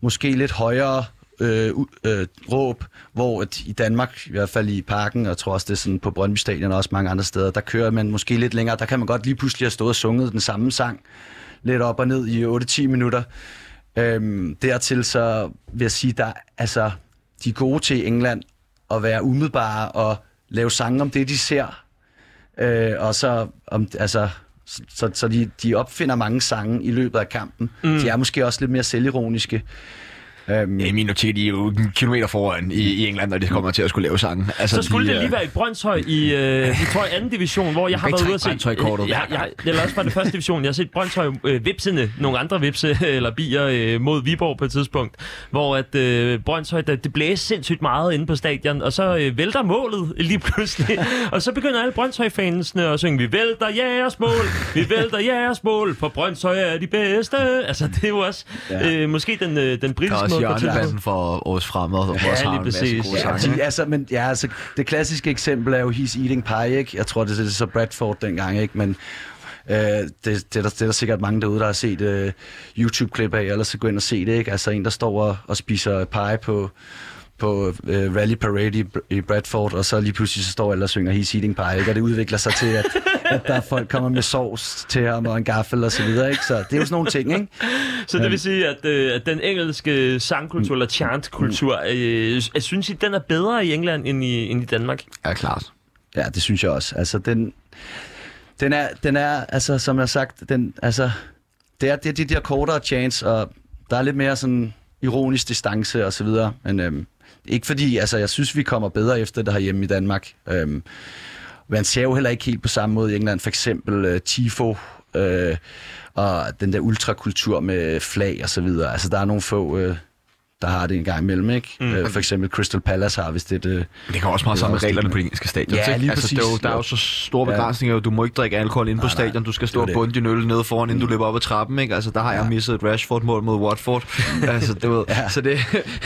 måske lidt højere øh, øh, råb, hvor at i Danmark, i hvert fald i parken, og jeg tror også, det er sådan på Brøndby Stadion og også mange andre steder, der kører man måske lidt længere. Der kan man godt lige pludselig have stået og sunget den samme sang, lidt op og ned i 8-10 minutter. Øhm, dertil så vil jeg sige, der altså, de er gode til England at være umiddelbare og lave sange om det, de ser. Øh, og så, om, altså, så, så, så de, de opfinder mange sange i løbet af kampen. Mm. De er måske også lidt mere selvironiske. Øhm, Ja, I min notat, de er jo en kilometer foran i, i England, når de kommer til at skulle lave sange. Altså, Så skulle de, det lige øh, være i Brøndshøj i, øh, i tror jeg, anden division, hvor jeg har været ude at se... Brøndshøj-kortet ja, gang. eller også fra det første division. Jeg har set Brøndshøj øh, vipsende, nogle andre vipse eller bier øh, mod Viborg på et tidspunkt, hvor at øh, Brøndshøj, der, det blæser sindssygt meget inde på stadion, og så øh, vælter målet lige pludselig. og så begynder alle Brøndshøj-fansene at synge, vi vælter jeres mål, vi vælter jeres mål, for Brøndshøj er de bedste. Altså, det er jo også Ja. øh, måske den, øh, den er britiske måde hjørnebanden for årets fremad, og Ja, også har lige en masse gode Ja, sange. de, altså, men, ja, altså, det klassiske eksempel er jo He's Eating Pie, ikke? Jeg tror, det er så Bradford dengang, ikke? Men øh, det, det, er der, det er der sikkert mange derude, der har set øh, YouTube-klip af, eller så gå ind og se det, ikke? Altså en, der står og, og spiser pie på på øh, Rally Parade i, i Bradford, og så lige pludselig så står alle og synger He's Eating Pie, ikke? og det udvikler sig til, at, at der er folk kommer med sovs til ham og en gaffel og så videre, ikke? Så det er jo sådan nogle ting, ikke? Så det vil sige, at, øh, at den engelske sangkultur, eller chantkultur, øh, jeg synes I, den er bedre i England end i, end i Danmark? Ja, klart. Ja, det synes jeg også. Altså, den, den, er, den er, altså, som jeg har sagt, den, altså, det er, det er de der kortere chance, og der er lidt mere sådan ironisk distance og så videre, men øhm, ikke fordi, altså, jeg synes, vi kommer bedre efter det herhjemme i Danmark. Øhm, man ser jo heller ikke helt på samme måde i England, for eksempel øh, Tifo, øh, og den der ultrakultur med flag og så videre. Altså, der er nogle få, øh, der har det en gang imellem, ikke? Mm. Øh, for eksempel Crystal Palace har vist et... Øh, Det kan også meget Det sammen med reglerne det. på de engelske stadion. Ja, lige altså, præcis. der, er jo, der er jo så store Ja. begrænsninger. Du må ikke drikke alkohol inde på Nej, stadion. Du skal stå Det og det. bunde din øl nede foran, inden du løber op ad trappen. Ikke? Altså, der har jeg Ja. misset et Rashford-mål mod Watford. altså, det ved, Ja. så det,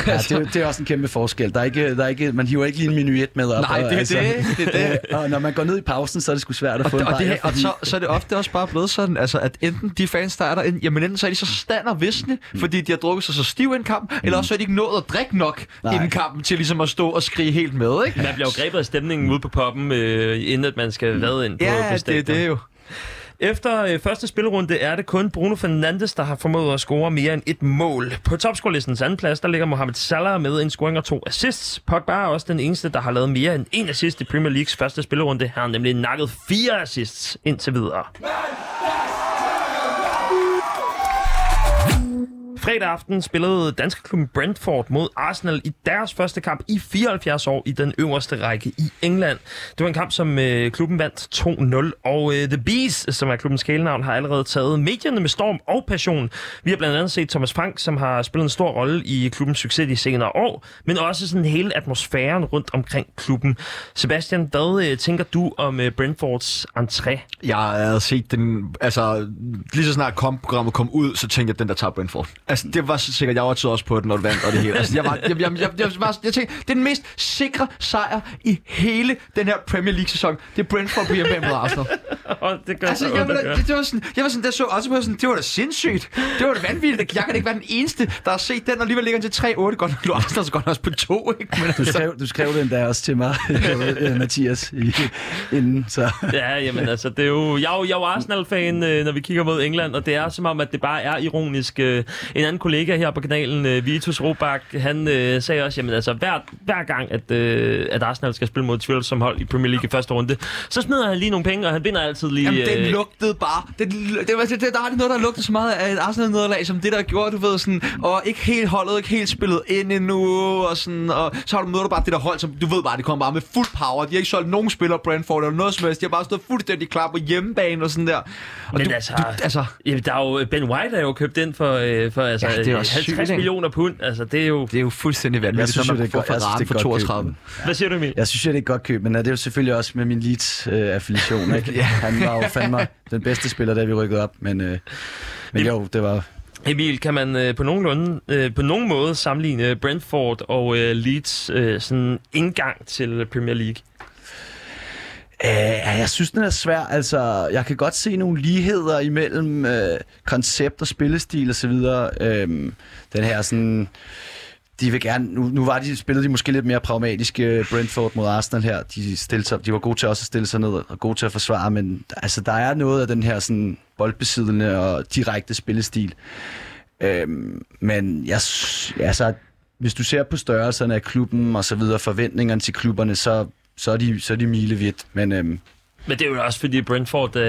Ja, det, er- det er også en kæmpe forskel. Der er ikke, der er ikke, man hiver ikke lige en minuet med op. Nej, og, det er det, det er det. og når man går ned i pausen, så er det sgu svært at få og, en og, det, bajer, og fordi- så, så er det ofte også bare blevet sådan, altså, at enten de fans, der er der, jamen enten så er de så stand og visne, fordi de har drukket sig så stiv i en kamp, eller også så er ikke nået at drikke nok Nej. inden kampen til ligesom at stå og skrige helt med, ikke? Man bliver jo grebet af stemningen ude på poppen, øh, inden at man skal vade ind på, Ja, på det er det jo. Efter øh, første spillerunde er det kun Bruno Fernandes, der har formået at score mere end et mål. På topscorelistens anden plads, der ligger Mohamed Salah med en scoring og to assists. Pogba er også den eneste, der har lavet mere end en assist i Premier Leagues første spillerunde. Han har nemlig nakket fire assists indtil videre. Fredag aften spillede danske klubben Brentford mod Arsenal i deres første kamp i 74 år i den øverste række i England. Det var en kamp, som øh, klubben vandt 2-0, og øh, The Bees, som er klubbens kælenavn, har allerede taget medierne med storm og passion. Vi har blandt andet set Thomas Frank, som har spillet en stor rolle i klubbens succes de senere år, men også sådan hele atmosfæren rundt omkring klubben. Sebastian, hvad øh, tænker du om øh, Brentfords entré? Jeg har set den, altså lige så snart kom, programmet kom ud, så tænkte jeg, den der tager Brentford. Altså det var så sikkert, jeg var også på den, når det vandt og det hele. Altså jeg var, jeg, jeg, jeg, jeg, jeg, var, jeg tænkte, det er den mest sikre sejr i hele den her Premier League sæson. Det er Brentford på hjemme mod Arsenal. Og det gør Altså, så jeg, høre. det, det var sådan, jeg var sådan, der så også på sådan, det var da sindssygt. Det var da vanvittigt. Jeg kan ikke være den eneste, der har set den, og alligevel ligger den til 3-8. Godt nok lå Arsenal så godt nok også på 2, ikke? Men Du altså, skrev, du skrev den der også til mig, øh, Mathias, i, inden. Så. Ja, jamen altså, det er jo, jeg, er jo, jeg er jo Arsenal-fan, øh, når vi kigger mod England, og det er som om, at det bare er ironisk. Øh, en en anden kollega her på kanalen, øh, Vitus Robak, han øh, sagde også, jamen altså, hver, hver gang, at, øh, at Arsenal skal spille mod Tvivl som hold i Premier League i første runde, så smider han lige nogle penge, og han vinder altid lige... Jamen, den øh, lugtede bare. Det, det, det, det, der er noget, der lugtede så meget af et Arsenal-nederlag, som det, der gjorde, du ved, sådan, og ikke helt holdet, ikke helt spillet ind endnu, og sådan, og så har du møder du bare det der hold, som du ved bare, det kommer bare med fuld power. De har ikke solgt nogen spillere Brentford eller noget som helst. De har bare stået fuldstændig klar på hjemmebane og sådan der. Og Men du, altså, du, altså, Jamen, der er jo, Ben White er jo købt ind for, øh, for altså, Ja, det er også 50 sygt, millioner pund. Altså, det er jo... det er jo fuldstændig vanvittigt, synes når man det er får godt- jeg synes, Ferrari det er for godt køb. 32. Hvad siger du, Emil? Jeg synes, jo, det er et godt køb, men øh, det er jo selvfølgelig også med min Leeds-affiliation. Ikke? Han var jo fandme den bedste spiller, da vi rykkede op, men, øh, men jo, det var... Emil, kan man øh, på, nogenlunde, øh, på nogen måde sammenligne Brentford og øh, Leeds øh, sådan indgang til Premier League? Øh, ja, jeg synes, den er svær. Altså, jeg kan godt se nogle ligheder imellem øh, koncept og spillestil og så videre. Øhm, den her sådan... De vil gerne... Nu, nu var de, spillede de måske lidt mere pragmatiske øh, Brentford mod Arsenal her. De, stillede sig, de var gode til også at stille sig ned og gode til at forsvare, men altså, der er noget af den her sådan boldbesiddende og direkte spillestil. Øhm, men jeg, altså, hvis du ser på størrelserne af klubben og så videre, forventningerne til klubberne, så, så, er, de, så er de milevidt. Men øhm, Men det er jo også, fordi Brentford er,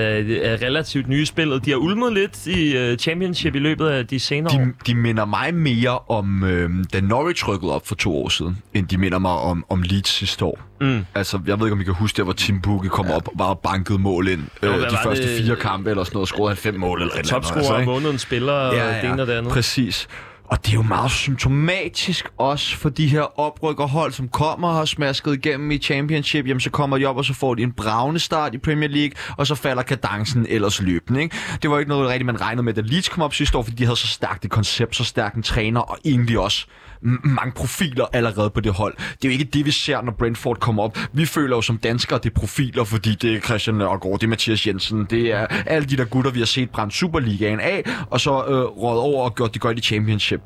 er relativt nye i spillet. De har ulmet lidt i øh, Championship i løbet af de senere år. De, de minder mig mere om, øh, da Norwich rykkede op for to år siden, end de minder mig om, om Leeds sidste år. Mm. Altså, jeg ved ikke, om I kan huske, der hvor Tim Pukki kom op og bare bankede mål ind. Jo, Øh, de første det? fire kampe eller sådan noget, scorede han fem mål eller et eller andet. Topscorer altså, månedens spiller, og det ene og det andet. Præcis. Og det er jo meget symptomatisk også for de her oprykkerhold, som kommer og har smasket igennem i Championship. Jamen, så kommer de op, og så får de en bravende start i Premier League, og så falder kadencen ellers løbende. Ikke? Det var ikke noget rigtigt, man regnede med, da Leeds kom op sidste år, fordi de havde så stærkt et koncept, så stærk en træner, og egentlig også mange profiler allerede på det hold. Det er jo ikke det, vi ser, når Brentford kommer op. Vi føler jo som danskere, det er profiler, fordi det er Christian Nørgaard, det er Mathias Jensen, det er alle de der gutter, vi har set brænde Superligaen af, og så øh, råd over og gjort det godt i Championship.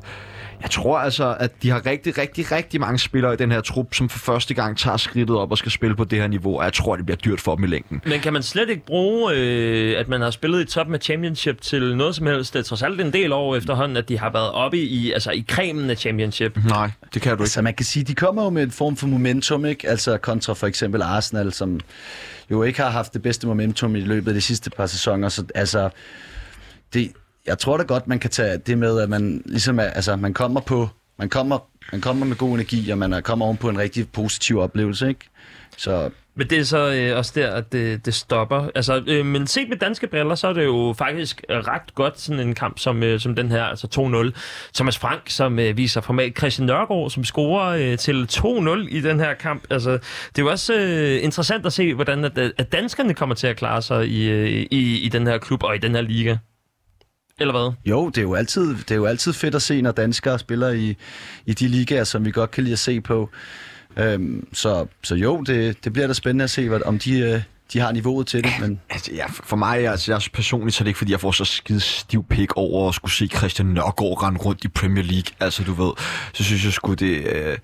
Jeg tror altså, at de har rigtig, rigtig, rigtig mange spillere i den her trup, som for første gang tager skridtet op og skal spille på det her niveau, og jeg tror, det bliver dyrt for dem i længden. Men kan man slet ikke bruge, øh, at man har spillet i toppen af Championship til noget som helst? Det er trods alt en del år efterhånden, at de har været oppe i, altså i kremen af Championship. Nej, det kan du ikke. Altså man kan sige, de kommer jo med en form for momentum, ikke? Altså kontra for eksempel Arsenal, som jo ikke har haft det bedste momentum i løbet af de sidste par sæsoner. Så altså, det, jeg tror da godt, man kan tage det med, at man ligesom er, altså, man kommer på, man kommer, man kommer med god energi, og man kommer oven på en rigtig positiv oplevelse, ikke? Så Men det er så øh, også der, at det, det stopper. Altså, øh, men set med danske briller, så er det jo faktisk øh, ret godt sådan en kamp som, øh, som den her, altså 2-0. Thomas Frank, som øh, viser format. Christian Nørgaard, som scorer øh, til 2-0 i den her kamp. Altså, det er jo også øh, interessant at se, hvordan at, at danskerne kommer til at klare sig i, øh, i, i den her klub og i den her liga. Eller hvad? jo, det er jo altid, det er jo altid fedt at se, når danskere spiller i, i de ligaer, som vi godt kan lide at se på. Øhm, så, så jo, det, det bliver da spændende at se, hvad, om de, øh, de har niveauet til det. Men Altså, ja, for mig, altså, jeg personligt, så er det ikke, fordi jeg får så skide stiv pik over at skulle se Christian Nørgaard rende rundt i Premier League. Altså, du ved, så synes jeg sgu, det øh,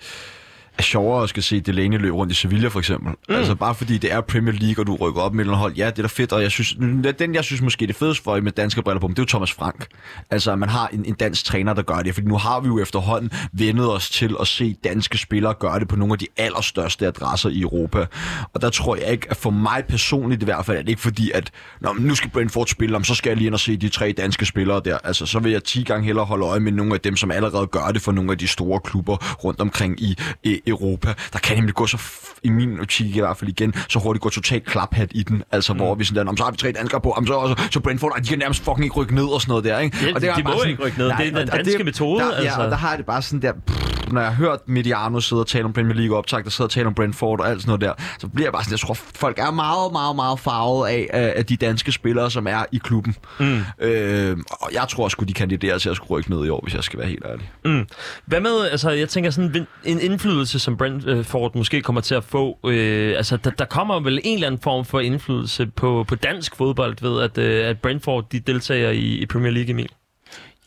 er sjovere at skal se Delaney løbe rundt i Sevilla, for eksempel. Mm. Altså, bare fordi det er Premier League, og du rykker op med et hold. Ja, det er da fedt, og jeg synes, den, jeg synes måske, det fedeste for med danske briller på, det er jo Thomas Frank. Altså, man har en, en dansk træner, der gør det, fordi nu har vi jo efterhånden vendet os til at se danske spillere gøre det på nogle af de allerstørste adresser i Europa. Og der tror jeg ikke, at for mig personligt i hvert fald, er det ikke fordi, at Nå, nu skal Brentford spille, om så skal jeg lige ind og se de tre danske spillere der. Altså, så vil jeg 10 gange hellere holde øje med nogle af dem, som allerede gør det for nogle af de store klubber rundt omkring i, i Europa. Der kan nemlig gå så, i min optik i hvert fald igen, så hurtigt gå totalt klaphat i den. Altså, mm. hvor vi sådan der, om så har vi tre danskere på, om så, så, så Brentford, ej, de kan nærmest fucking ikke rykke ned og sådan noget der, ikke? Ja, og de- er de bare må ikke rykke ned. Det er den og- og danske metode, Der, altså. Ja, og der har det bare sådan der, pff, når jeg har hørt Mediano sidde og tale om Premier League optag, der sidder og tale om Brentford og alt sådan noget der, så bliver jeg bare sådan, jeg tror, folk er meget, meget, meget farvet af, af, de danske spillere, som er i klubben. Mm. Øh, og jeg tror sgu, de kandiderer til at skulle rykke ned i år, hvis jeg skal være helt ærlig. Mm. Hvad med, altså jeg tænker sådan en indflydelse, som Brentford måske kommer til at få, øh, altså der, der kommer vel en eller anden form for indflydelse på, på dansk fodbold ved, at, øh, at Brentford de deltager i, i Premier League, Emil.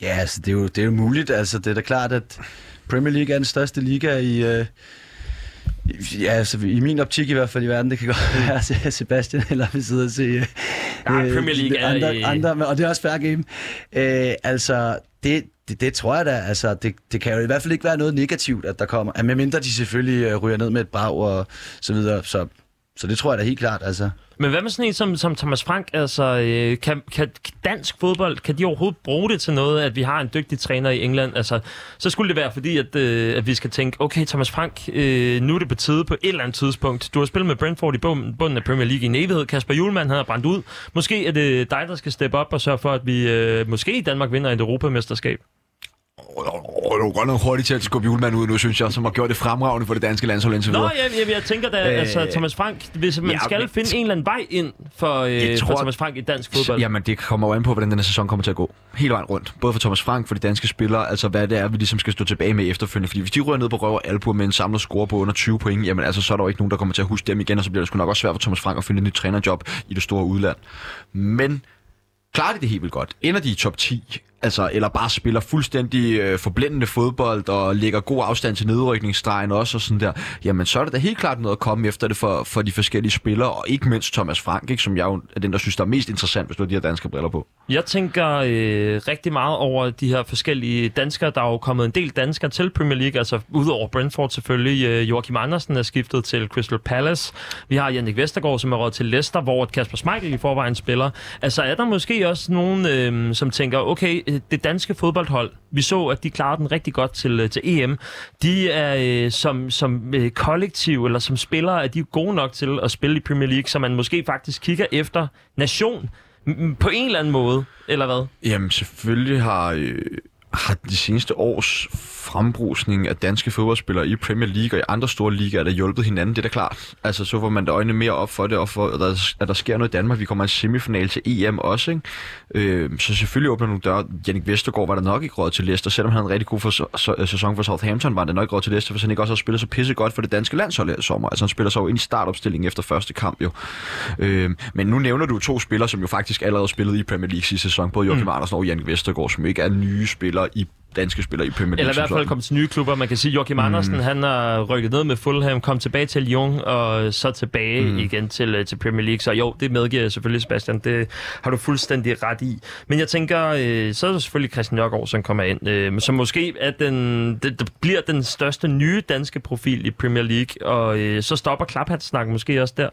Ja, altså, det, er jo, det er jo muligt. Altså, det er da klart, at Premier League er den største liga i... Øh, ja, altså, i min optik i hvert fald i verden. Det kan godt være, at Sebastian eller vi sidder og se... Øh, Ja, Premier League andre, i- andre, men- Og det er også fair game. Øh, altså, det, det, det tror jeg da. Altså, det, det kan jo i hvert fald ikke være noget negativt, at der kommer. At medmindre de selvfølgelig øh, ryger ned med et brag og så videre. Så, så det tror jeg da helt klart. Altså. Men hvad med sådan en som, som Thomas Frank? Altså, øh, kan, kan dansk fodbold, kan de overhovedet bruge det til noget, at vi har en dygtig træner i England? Altså, så skulle det være fordi, at, øh, at vi skal tænke, okay, Thomas Frank, øh, nu er det på tide på et eller andet tidspunkt. Du har spillet med Brentford i bunden, af Premier League i en evighed. Kasper Julemand har brændt ud. Måske er det dig, der skal steppe op og sørge for, at vi øh, måske i Danmark vinder et europamesterskab. Oh, du er godt nok hurtigt til at skubbe julemanden ud nu, synes jeg, som har gjort det fremragende for det danske landshold indtil Nå, videre. jeg, jeg, jeg tænker da, øh, altså Thomas Frank, hvis man ja, skal men- finde en eller anden vej ind for, øh, Jeg for tror- Thomas Frank i dansk fodbold. Jamen, det kommer jo an på, hvordan den her sæson kommer til at gå. Hele vejen rundt. Både for Thomas Frank, for de danske spillere, altså hvad det er, vi ligesom skal stå tilbage med efterfølgende. Fordi hvis de rører ned på røv og albu med en samlet score på under 20 point, jamen altså, så er der jo ikke nogen, der kommer til at huske dem igen, og så bliver det sgu nok også svært for Thomas Frank at finde et nyt trænerjob i det store udland. Men klarer de det helt vildt godt? Ender de i top 10? Altså, eller bare spiller fuldstændig øh, forblændende fodbold og lægger god afstand til nedrykningsstregen også og sådan der, jamen så er det da helt klart noget at komme efter det for, for de forskellige spillere, og ikke mindst Thomas Frank, ikke, som jeg jo er den, der synes, der er mest interessant, hvis du har de her danske briller på. Jeg tænker øh, rigtig meget over de her forskellige danskere. Der er jo kommet en del danskere til Premier League, altså udover Brentford selvfølgelig. Øh, Joachim Andersen er skiftet til Crystal Palace. Vi har Jannik Vestergaard, som er råd til Leicester, hvor Kasper Schmeichel i forvejen spiller. Altså er der måske også nogen, øh, som tænker, okay, øh, det danske fodboldhold, vi så, at de klarede den rigtig godt til, øh, til EM. De er øh, som, som øh, kollektiv, eller som spillere, er de gode nok til at spille i Premier League, så man måske faktisk kigger efter nation på en eller anden måde, eller hvad? Jamen selvfølgelig har, øh, har de seneste års frembrusning af danske fodboldspillere i Premier League og i andre store ligaer, der hjulpet hinanden, det er da klart. Altså så får man da øjnene mere op for det, og for, at, der, at der sker noget i Danmark. Vi kommer i semifinal til EM også, ikke? Øh, så selvfølgelig åbner nogle døre. Jannik Vestergaard var der nok ikke råd til Leicester, selvom han havde en rigtig god for, så, så, sæson for Southampton, var det nok ikke råd til Leicester, hvis han ikke også har spillet så pisse godt for det danske landshold i sommer. Altså han spiller så jo ind i startopstillingen efter første kamp jo. Øh, men nu nævner du to spillere, som jo faktisk allerede spillede i Premier League sidste sæson, både Joachim mm. Andersen og Jannik Vestergaard, som ikke er nye spillere i danske spillere i Premier League. Eller i hvert fald kommet til nye klubber. Man kan sige, Joachim mm. Andersen, han har rykket ned med Fulham, kom tilbage til Lyon, og så tilbage mm. igen til, øh, til Premier League. Så jo, det medgiver jeg selvfølgelig, Sebastian. Det har du fuldstændig ret i. Men jeg tænker, øh, så er der selvfølgelig Christian Nørgaard, som kommer ind, øh, som måske er den, det, det bliver den største nye danske profil i Premier League, og øh, så stopper klaphatsnakken måske også der.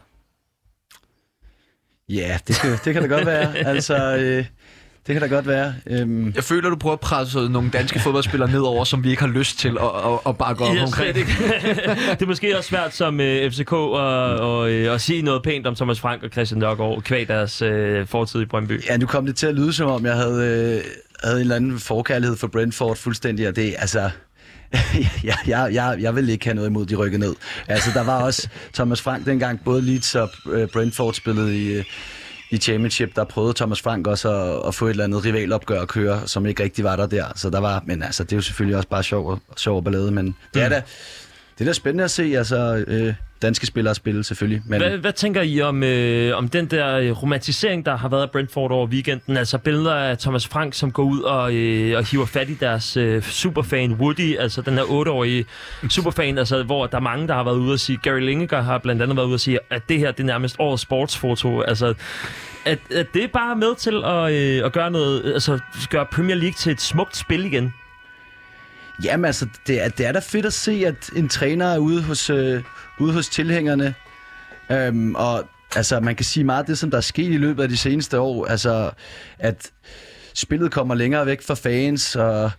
Ja, det kan, det kan da godt være. Altså, øh, det kan da godt være. Øhm, Jeg føler, du prøver at presse nogle danske fodboldspillere nedover, som vi ikke har lyst til at, at, at bakke op Ja, omkring. ikke. det er måske også svært som øh, FCK at, og, øh, at sige noget pænt om Thomas Frank og Christian Nørgaard kvæg deres øh, fortid i Brøndby. ja, nu kom det til at lyde, som om jeg havde, øh, havde en eller anden forkærlighed for Brentford fuldstændig, og det altså... jeg, jeg, jeg, jeg vil ikke have noget imod, de rykkede ned. Altså, der var også Thomas Frank dengang, både Leeds og øh, Brentford spillede i, øh, i Championship, der prøvede Thomas Frank også at, at få et eller andet rivalopgør at køre, som ikke rigtig var der der. Så der var, men altså, det er jo selvfølgelig også bare sjov, sjov ballade, men det er da, det er da spændende at se, altså, øh, danske spillere spille selvfølgelig. Men, Hvad, hvad tænker I om, øh, om den der øh, romantisering, der har været af Brentford over weekenden? Altså billeder af Thomas Frank, som går ud og, øh, og hiver fat i deres øh, superfan Woody, altså den her otteårige superfan, altså, hvor der er mange, der har været ude og sige, Gary Lineker har blandt andet været ude og sige, at det her det er nærmest årets sportsfoto. Altså, at, at det er bare med til at, øh, at gøre noget, altså gøre Premier League til et smukt spil igen. Jamen altså, det er, det er da fedt at se, at en træner er ude hos, øh, ude hos tilhængerne. Øhm, og altså, man kan sige meget af det, som der er sket i løbet af de seneste år. Altså, at spillet kommer længere væk fra fans, og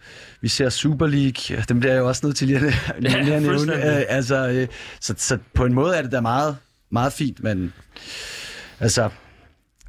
vi ser Super League. Dem bliver jeg jo også nødt til lige at, lige at nævne. Øh, altså, øh, så, så på en måde er det da meget, meget fint, men altså...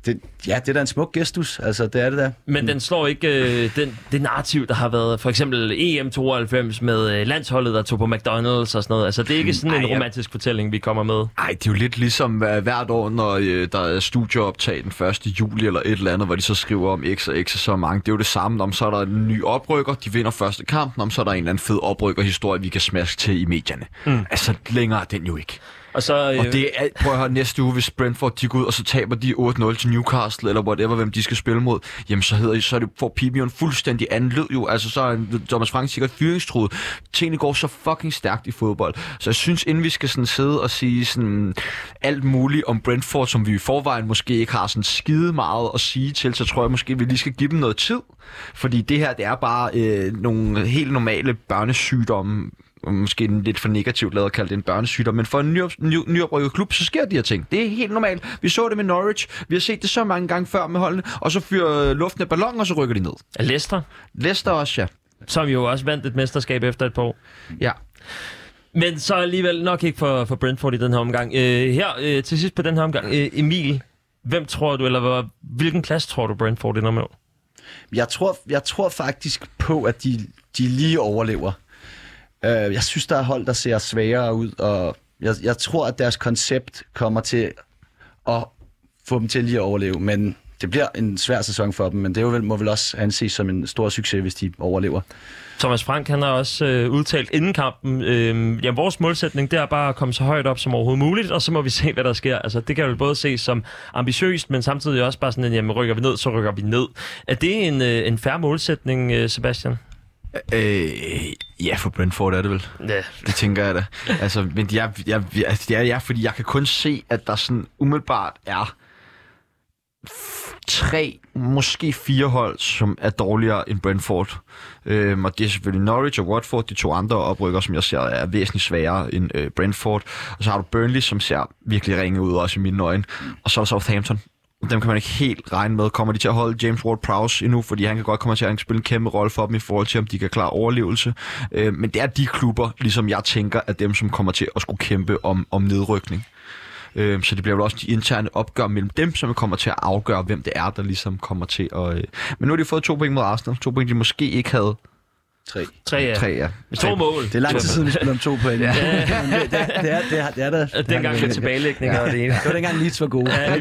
Det, ja, det er da en smuk gestus. Altså, det er det da. Men den slår ikke øh, den, det narrativ, der har været for eksempel EM92 med øh, landsholdet, der tog på McDonald's og sådan noget. Altså, det er ikke sådan en Ej, ja. romantisk fortælling, vi kommer med. Ej, det er jo lidt ligesom uh, hvert år, når øh, der er studieoptag den 1. juli eller et eller andet, hvor de så skriver om x og x og så mange. Det er jo det samme, om så er der en ny oprykker, de vinder første kamp, om så er der en eller anden fed oprykkerhistorie, vi kan smaske til i medierne. Mm. Altså, længere er den jo ikke. Og så... Øh, Og det er, prøv at høre, næste uge, hvis Brentford de går ud, og så taber de 8-0 til Newcastle, eller whatever, hvem de skal spille mod, jamen så, hedder, så er det, får Pibi en fuldstændig anden lyd jo. Altså så er Thomas Frank sikkert fyringstruet. Tingene går så fucking stærkt i fodbold. Så jeg synes, inden vi skal sådan sidde og sige sådan alt muligt om Brentford, som vi i forvejen måske ikke har sådan skide meget at sige til, så tror jeg måske, vi lige skal give dem noget tid. Fordi det her, det er bare øh, nogle helt normale børnesygdomme, måske en lidt for negativt lavet at kalde det en børnesygdom, men for en ny, ny, nyoprykket klub, så sker de her ting. Det er helt normalt. Vi så det med Norwich, vi har set det så mange gange før med holdene, og så fyrer luften af ballon, og så rykker de ned. Leicester, Leicester også, ja. som jo også vandt et mesterskab efter et par år. Ja. Men så alligevel nok ikke for, for Brentford i den her omgang. Øh, her øh, til sidst på den her omgang, øh, Emil, hvem tror du, eller hvilken plads tror du Brentford ender med? Jeg tror, jeg tror faktisk på, at de, de lige overlever. Øh, jeg synes, der er hold, der ser svagere ud, og jeg, jeg tror, at deres koncept kommer til at få dem til lige at overleve, men det bliver en svær sæson for dem, men det er jo vel, må vel også anses som en stor succes, hvis de overlever. Thomas Frank, han har også øh, udtalt inden kampen, øh, ja, vores målsætning, det er bare at komme så højt op som overhovedet muligt, og så må vi se, hvad der sker. Altså, det kan jo både ses som ambitiøst, men samtidig også bare sådan, at jamen, rykker vi ned, så rykker vi ned. Er det en, øh, en færre målsætning, øh, Sebastian? Øh, ja, for Brentford er det vel. Ja. Det tænker jeg da. Altså, men jeg, jeg, altså, det er jeg, fordi jeg kan kun se, at der sådan umiddelbart er tre, måske fire hold, som er dårligere end Brentford. Øhm, og det er selvfølgelig Norwich og Watford, de to andre oprykker, som jeg ser er væsentligt sværere end øh, Brentford. Og så har du Burnley, som ser virkelig ringe ud, også i mine øjne. Og så er Southampton. Dem kan man ikke helt regne med. Kommer de til at holde James Ward-Prowse endnu, fordi han kan godt komme til at spille en kæmpe rolle for dem i forhold til, om de kan klare overlevelse. Øh, men det er de klubber, ligesom jeg tænker, at dem, som kommer til at skulle kæmpe om, om nedrykning. Øh, så det bliver vel også de interne opgør mellem dem, som kommer til at afgøre, hvem det er, der ligesom kommer til at... Øh... Men nu har de fået to point mod Arsenal. To point, de måske ikke havde. Tre. Tre, ja. Tre, ja. To mål. Det er lang tid siden, vi spiller om to point. Ja. Men det, er- det, er, det, er, det er der. Dengang med tilbagelægning og det ene. Det var dengang Leeds var gode. Ja.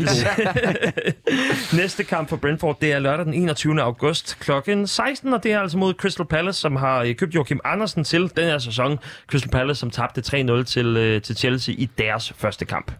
Næste kamp for Brentford, det er lørdag den 21. august kl. 16, og det er altså mod Crystal Palace, som har købt Joachim Andersen til den her sæson. Crystal Palace, som tabte 3-0 til, øh, til Chelsea i deres første kamp.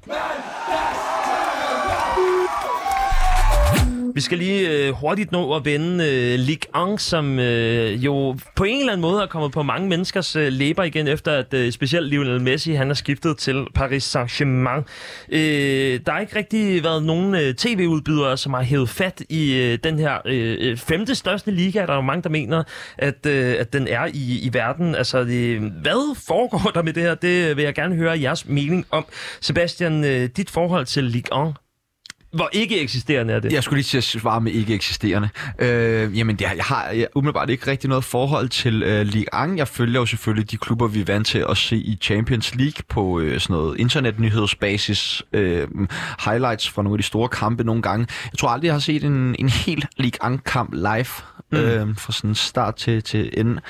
Vi skal lige øh, hurtigt nå at vende øh, Ligue 1, som øh, jo på en eller anden måde er kommet på mange menneskers øh, læber igen, efter at øh, specielt Lionel Messi han er skiftet til Paris Saint-Germain. Øh, der har ikke rigtig været nogen øh, tv-udbydere, som har hævet fat i øh, den her øh, øh, femte største liga. Der er jo mange, der mener, at, øh, at den er i, i verden. Altså, øh, hvad foregår der med det her? Det vil jeg gerne høre jeres mening om. Sebastian, øh, dit forhold til Ligue 1, hvor ikke eksisterende er det? Jeg skulle lige til at svare med ikke eksisterende. Øh, jamen, det, jeg har jeg, umiddelbart ikke rigtig noget forhold til øh, Ligue 1. Jeg følger jo selvfølgelig de klubber, vi er vant til at se i Champions League på øh, sådan noget internetnyhedsbasis. Øh, highlights fra nogle af de store kampe nogle gange. Jeg tror aldrig, jeg har set en, en hel Ligue 1-kamp live. Mm. Øh, fra sådan start til, til ende.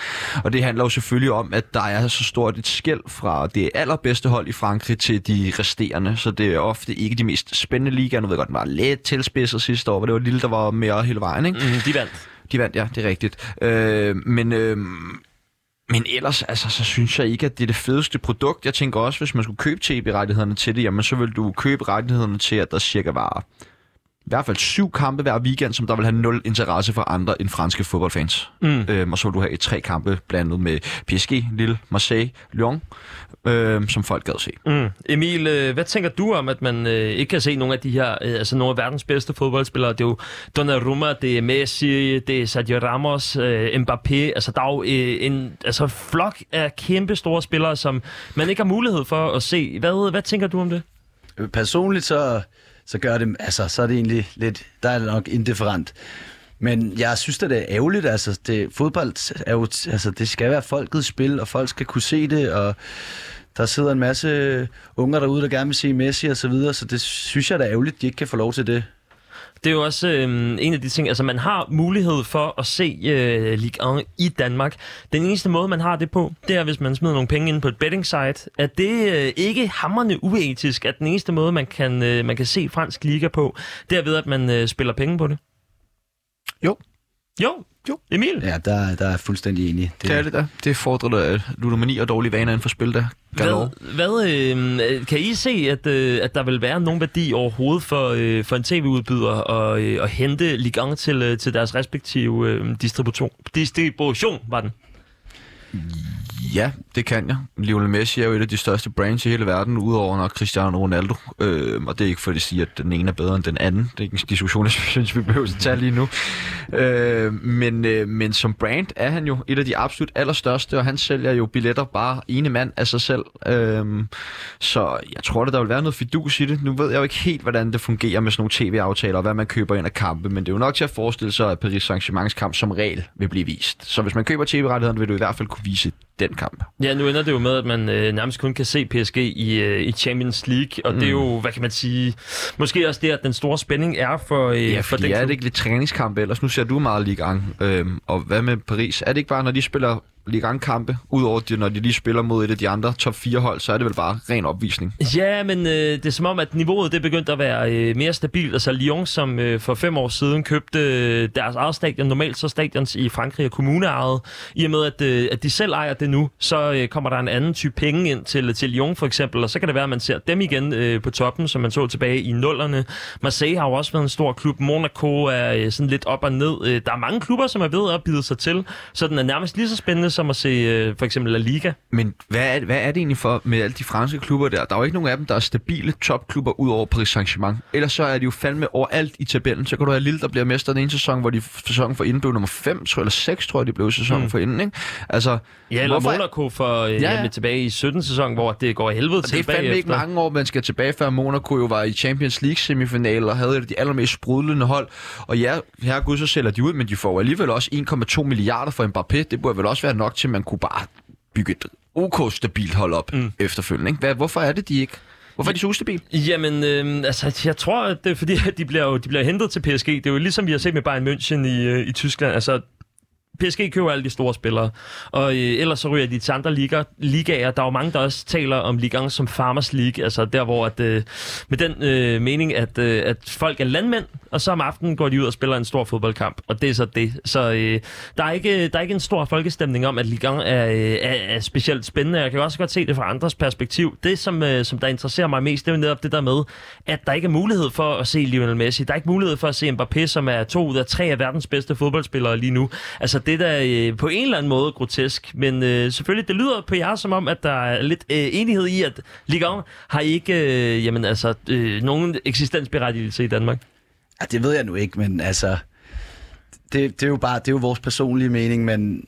Og det handler jo selvfølgelig om, at der er så stort et skæld fra det allerbedste hold i Frankrig til de resterende, så det er ofte ikke de mest spændende ligaer. Nu ved jeg godt, den var lidt tilspidset sidste år, hvor det var lille, der var mere hele vejen, ikke? Mm, de vandt. De vandt, ja, det er rigtigt. Øh, men, øh, men ellers, altså, så synes jeg ikke, at det er det fedeste produkt. Jeg tænker også, hvis man skulle købe tv-rettighederne til det, jamen så vil du købe rettighederne til, at der cirka var i hvert fald syv kampe hver weekend, som der vil have nul interesse for andre end franske fodboldfans. Mm. Øhm, og så vil du have tre kampe blandet med PSG, Lille, Marseille, Lyon, øhm, som folk gad se. Mm. Emil, øh, hvad tænker du om, at man øh, ikke kan se nogle af de her, øh, altså nogle af verdens bedste fodboldspillere? Det er jo Donnarumma, det er Messi, det er Sergio Ramos, øh, Mbappé. Altså der er jo øh, en altså, flok af kæmpe store spillere, som man ikke har mulighed for at se. Hvad, hvad tænker du om det? Personligt så, så gør det, altså, så er det egentlig lidt, der er det nok indifferent. Men jeg synes, at det er ærgerligt. Altså, det, fodbold er jo, altså, det skal være folkets spil, og folk skal kunne se det, og der sidder en masse unger derude, der gerne vil se Messi og så videre, så det synes jeg, der er ærgerligt, de ikke kan få lov til det. Det er jo også øh, en af de ting, altså man har mulighed for at se øh, Ligue 1 i Danmark. Den eneste måde, man har det på, det er, hvis man smider nogle penge ind på et betting site. Er det øh, ikke hammerne uetisk, at den eneste måde, man kan, øh, man kan se fransk liga på, det er ved, at man øh, spiller penge på det? Jo. Jo, jo. Emil? Ja, der, der er jeg fuldstændig enig. Det er det der. Det fordrer da ludomani og dårlige vaner inden for spil der. Hvad, hvad øh, kan I se, at, øh, at der vil være nogen værdi overhovedet for, øh, for en tv-udbyder at, øh, at hente Ligue 1 til, øh, til deres respektive øh, distribution? Distribution var den. Ja, det kan jeg. Lionel Messi er jo et af de største brands i hele verden, udover nok Cristiano Ronaldo. Øh, og det er ikke for at sige, at den ene er bedre end den anden. Det er ikke en diskussion, jeg synes, vi behøver at tage lige nu. Øh, men, øh, men som brand er han jo et af de absolut allerstørste, og han sælger jo billetter bare ene mand af sig selv. Øh, så jeg tror, at der vil være noget fidus i det. Nu ved jeg jo ikke helt, hvordan det fungerer med sådan nogle tv-aftaler, og hvad man køber ind af kampe, men det er jo nok til at forestille sig, at Paris Saint-Germains kamp som regel vil blive vist. Så hvis man køber tv-rettighederne, vil du i hvert fald kunne vise den kamp. Ja, nu ender det jo med, at man øh, nærmest kun kan se PSG i, øh, i Champions League, og mm. det er jo, hvad kan man sige, måske også det, at den store spænding er for, øh, ja, for den er det ikke lidt træningskamp ellers? Nu ser du meget Ligue 1, øhm, og hvad med Paris? Er det ikke bare, når de spiller Ligue kampe udover det, når de lige spiller mod et af de andre top 4 hold, så er det vel bare ren opvisning. Ja, men øh, det er som om, at niveauet det begyndte at være øh, mere stabilt. Altså Lyon, som øh, for fem år siden købte øh, deres eget stadion, normalt så stadions i Frankrig er kommuneejet, i og med, at, øh, at de selv ejer det nu, så øh, kommer der en anden type penge ind til, øh, til Lyon for eksempel, og så kan det være, at man ser dem igen øh, på toppen, som man så tilbage i nullerne. Marseille har jo også været en stor klub. Monaco er øh, sådan lidt op og ned. Øh, der er mange klubber, som er ved at bide sig til, så den er nærmest lige så spændende som at se øh, for eksempel La Liga. Men hvad er, hvad er det egentlig for med alle de franske klubber der? Der er jo ikke nogen af dem, der er stabile topklubber ud over Paris Saint-Germain. Ellers så er de jo fandme overalt i tabellen. Så kan du have Lille, der bliver mester den ene sæson, hvor de sæsonen for inden blev nummer 5, tror jeg, eller 6, tror jeg, de blev sæsonen mm. for inden. Ikke? Altså, ja, eller Monaco for øh, ja, ja. tilbage i 17 sæson, hvor det går helvede til Det er fandme ikke mange år, man skal tilbage, før Monaco jo var i Champions League semifinal og havde de allermest sprudlende hold. Og ja, her gud, så sælger de ud, men de får alligevel også 1,2 milliarder for Mbappé. Det burde vel også være nok til, at man kunne bare bygge et OK-stabilt hold op mm. efterfølgende. Ikke? Hvad, hvorfor er det, de ikke Hvorfor er de så ustabile? Jamen, øh, altså, jeg tror, at det er fordi, at de bliver, jo, de bliver hentet til PSG. Det er jo ligesom vi har set med Bayern München i, øh, i Tyskland. Altså, PSG køber alle de store spillere, og øh, ellers så ryger de til andre ligaer. ligaer. Der er jo mange, der også taler om ligaen som Farmers League, altså der, hvor at, øh, med den øh, mening, at, øh, at folk er landmænd, og så om aftenen går de ud og spiller en stor fodboldkamp, og det er så det. Så øh, der, er ikke, der er ikke en stor folkestemning om, at ligaen er, øh, er, er specielt spændende. Jeg kan også godt se det fra andres perspektiv. Det, som, øh, som der interesserer mig mest, det er jo netop det der med, at der ikke er mulighed for at se Lionel Messi. Der er ikke mulighed for at se Mbappé, som er to ud af tre af verdens bedste fodboldspillere lige nu. Altså det der øh, på en eller anden måde grotesk, men øh, selvfølgelig, det lyder på jer som om, at der er lidt øh, enighed i, at Ligue 1 har ikke øh, jamen, altså, øh, nogen eksistensberettigelse i Danmark. Ja, det ved jeg nu ikke, men altså, det, det er jo bare, det er jo vores personlige mening, men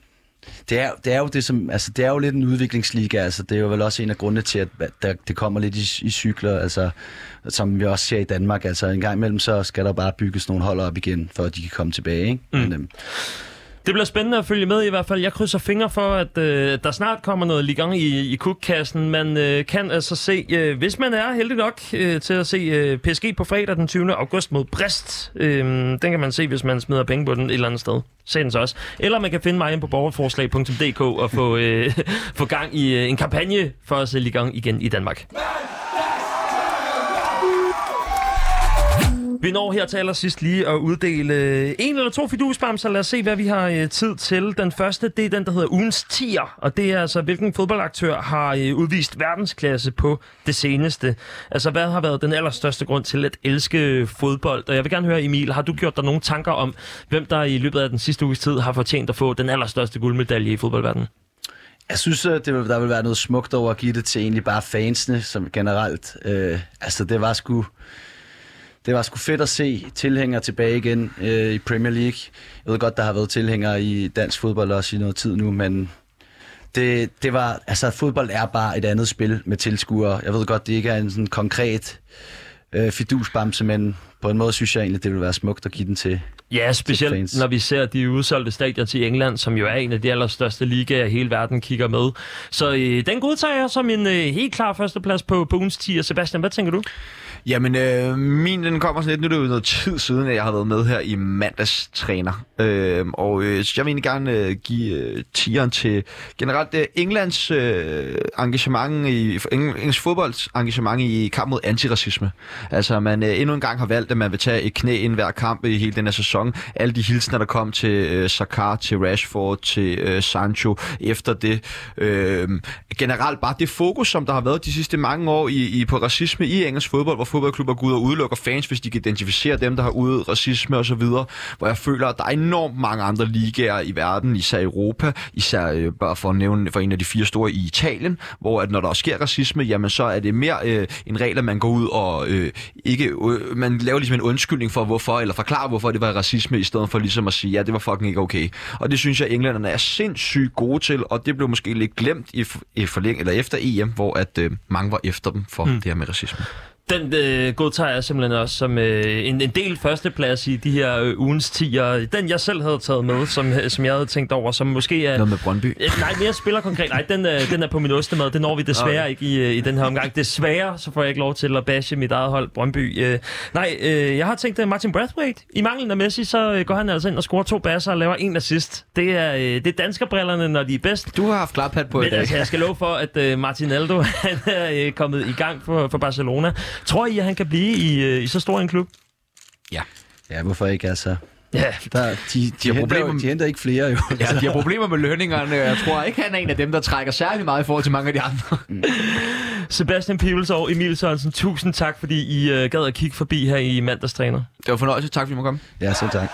det er, det er jo det som, altså det er jo lidt en udviklingsliga, altså det er jo vel også en af grundene til, at der, det kommer lidt i, i cykler, altså som vi også ser i Danmark, altså en gang imellem så skal der bare bygges nogle hold op igen, for at de kan komme tilbage, ikke? Mm. Men, øhm, det bliver spændende at følge med i hvert fald. Jeg krydser fingre for, at øh, der snart kommer noget ligang i, i kukkassen. Man øh, kan altså se, øh, hvis man er heldig nok øh, til at se øh, PSG på fredag den 20. august mod Brest. Øh, den kan man se, hvis man smider penge på den et eller andet sted. Sendes også. Eller man kan finde mig ind på borgerforslag.dk og få, øh, få gang i øh, en kampagne for at se ligang igen i Danmark. Vi når her til allersidst lige at uddele øh, en eller to fidusbamser. Lad os se, hvad vi har øh, tid til. Den første, det er den, der hedder ugens tier. Og det er altså, hvilken fodboldaktør har øh, udvist verdensklasse på det seneste. Altså, hvad har været den allerstørste grund til at elske fodbold? Og jeg vil gerne høre, Emil, har du gjort dig nogle tanker om, hvem der i løbet af den sidste uges tid har fortjent at få den allerstørste guldmedalje i fodboldverdenen? Jeg synes, at det, der vil være noget smukt over at give det til egentlig bare fansene, som generelt. Øh, altså, det var sgu det var sgu fedt at se tilhængere tilbage igen øh, i Premier League. Jeg ved godt, der har været tilhængere i dansk fodbold også i noget tid nu, men det, det var, altså fodbold er bare et andet spil med tilskuere. Jeg ved godt, det ikke er en sådan konkret øh, fidusbamse, men på en måde synes jeg egentlig, det ville være smukt at give den til Ja, specielt når vi ser de udsolgte stadier til England, som jo er en af de allerstørste ligaer i hele verden, kigger med. Så øh, den godtager jeg som en øh, helt klar førsteplads på, på ugens 10. Sebastian, hvad tænker du? Jamen, øh, min den kommer sådan lidt, nu er det jo noget tid siden, at jeg har været med her i mandags træner. Øh, og øh, jeg vil egentlig gerne øh, give øh, tieren til generelt øh, Englands øh, engagement i, engelsk fodbolds engagement i kamp mod antiracisme. Altså, man øh, endnu en gang har valgt, at man vil tage et knæ ind hver kamp i hele den her sæson sæson. Alle de hilsner, der kom til øh, Saka, til Rashford, til øh, Sancho efter det. Øh, generelt bare det fokus, som der har været de sidste mange år i, i på racisme i engelsk fodbold, hvor fodboldklubber går ud og udelukker fans, hvis de kan identificere dem, der har ude racisme og så videre, hvor jeg føler, at der er enormt mange andre ligaer i verden, især i Europa, især øh, bare for at nævne for en af de fire store i Italien, hvor at når der sker racisme, jamen så er det mere øh, en regel, at man går ud og øh, ikke, øh, man laver ligesom en undskyldning for hvorfor, eller forklarer hvorfor det var racisme, i stedet for ligesom at sige, ja, det var fucking ikke okay. Og det synes jeg, englænderne er sindssygt gode til, og det blev måske lidt glemt i, i forlæng, eller efter EM, hvor at øh, mange var efter dem for mm. det her med racisme. Den øh, godtager jeg simpelthen også som øh, en, en del førsteplads i de her øh, ugens tiger. Den jeg selv havde taget med, som, som jeg havde tænkt over, som måske er... Noget med Brøndby? Øh, nej, mere spiller konkret. Nej, den, øh, den er på min ostemad. Det når vi desværre okay. ikke i, øh, i den her omgang. Desværre, så får jeg ikke lov til at bashe mit eget hold, Brøndby. Øh, nej, øh, jeg har tænkt uh, Martin Brathwaite. I manglen af Messi, så øh, går han altså ind og scorer to basser og laver en assist. Det er, øh, det er danskerbrillerne, når de er bedst. Du har haft klarpat på Men i dag. altså, jeg skal love for, at øh, Martin Aldo han er øh, kommet i gang for, for Barcelona. Tror I, at han kan blive i, øh, i så stor en klub? Ja. Ja, hvorfor ikke, altså? Ja, Der, de, de, de, har henter, problemer med- de henter ikke flere, jo. Ja, de har problemer med lønningerne. Jeg tror ikke, han er en af dem, der trækker særlig meget i forhold til mange af de andre. Sebastian Pibels og Emil Sørensen, tusind tak, fordi I øh, gad at kigge forbi her i mandagstræner. Det var fornøjelse. Tak, fordi I måtte komme. Ja, så tak.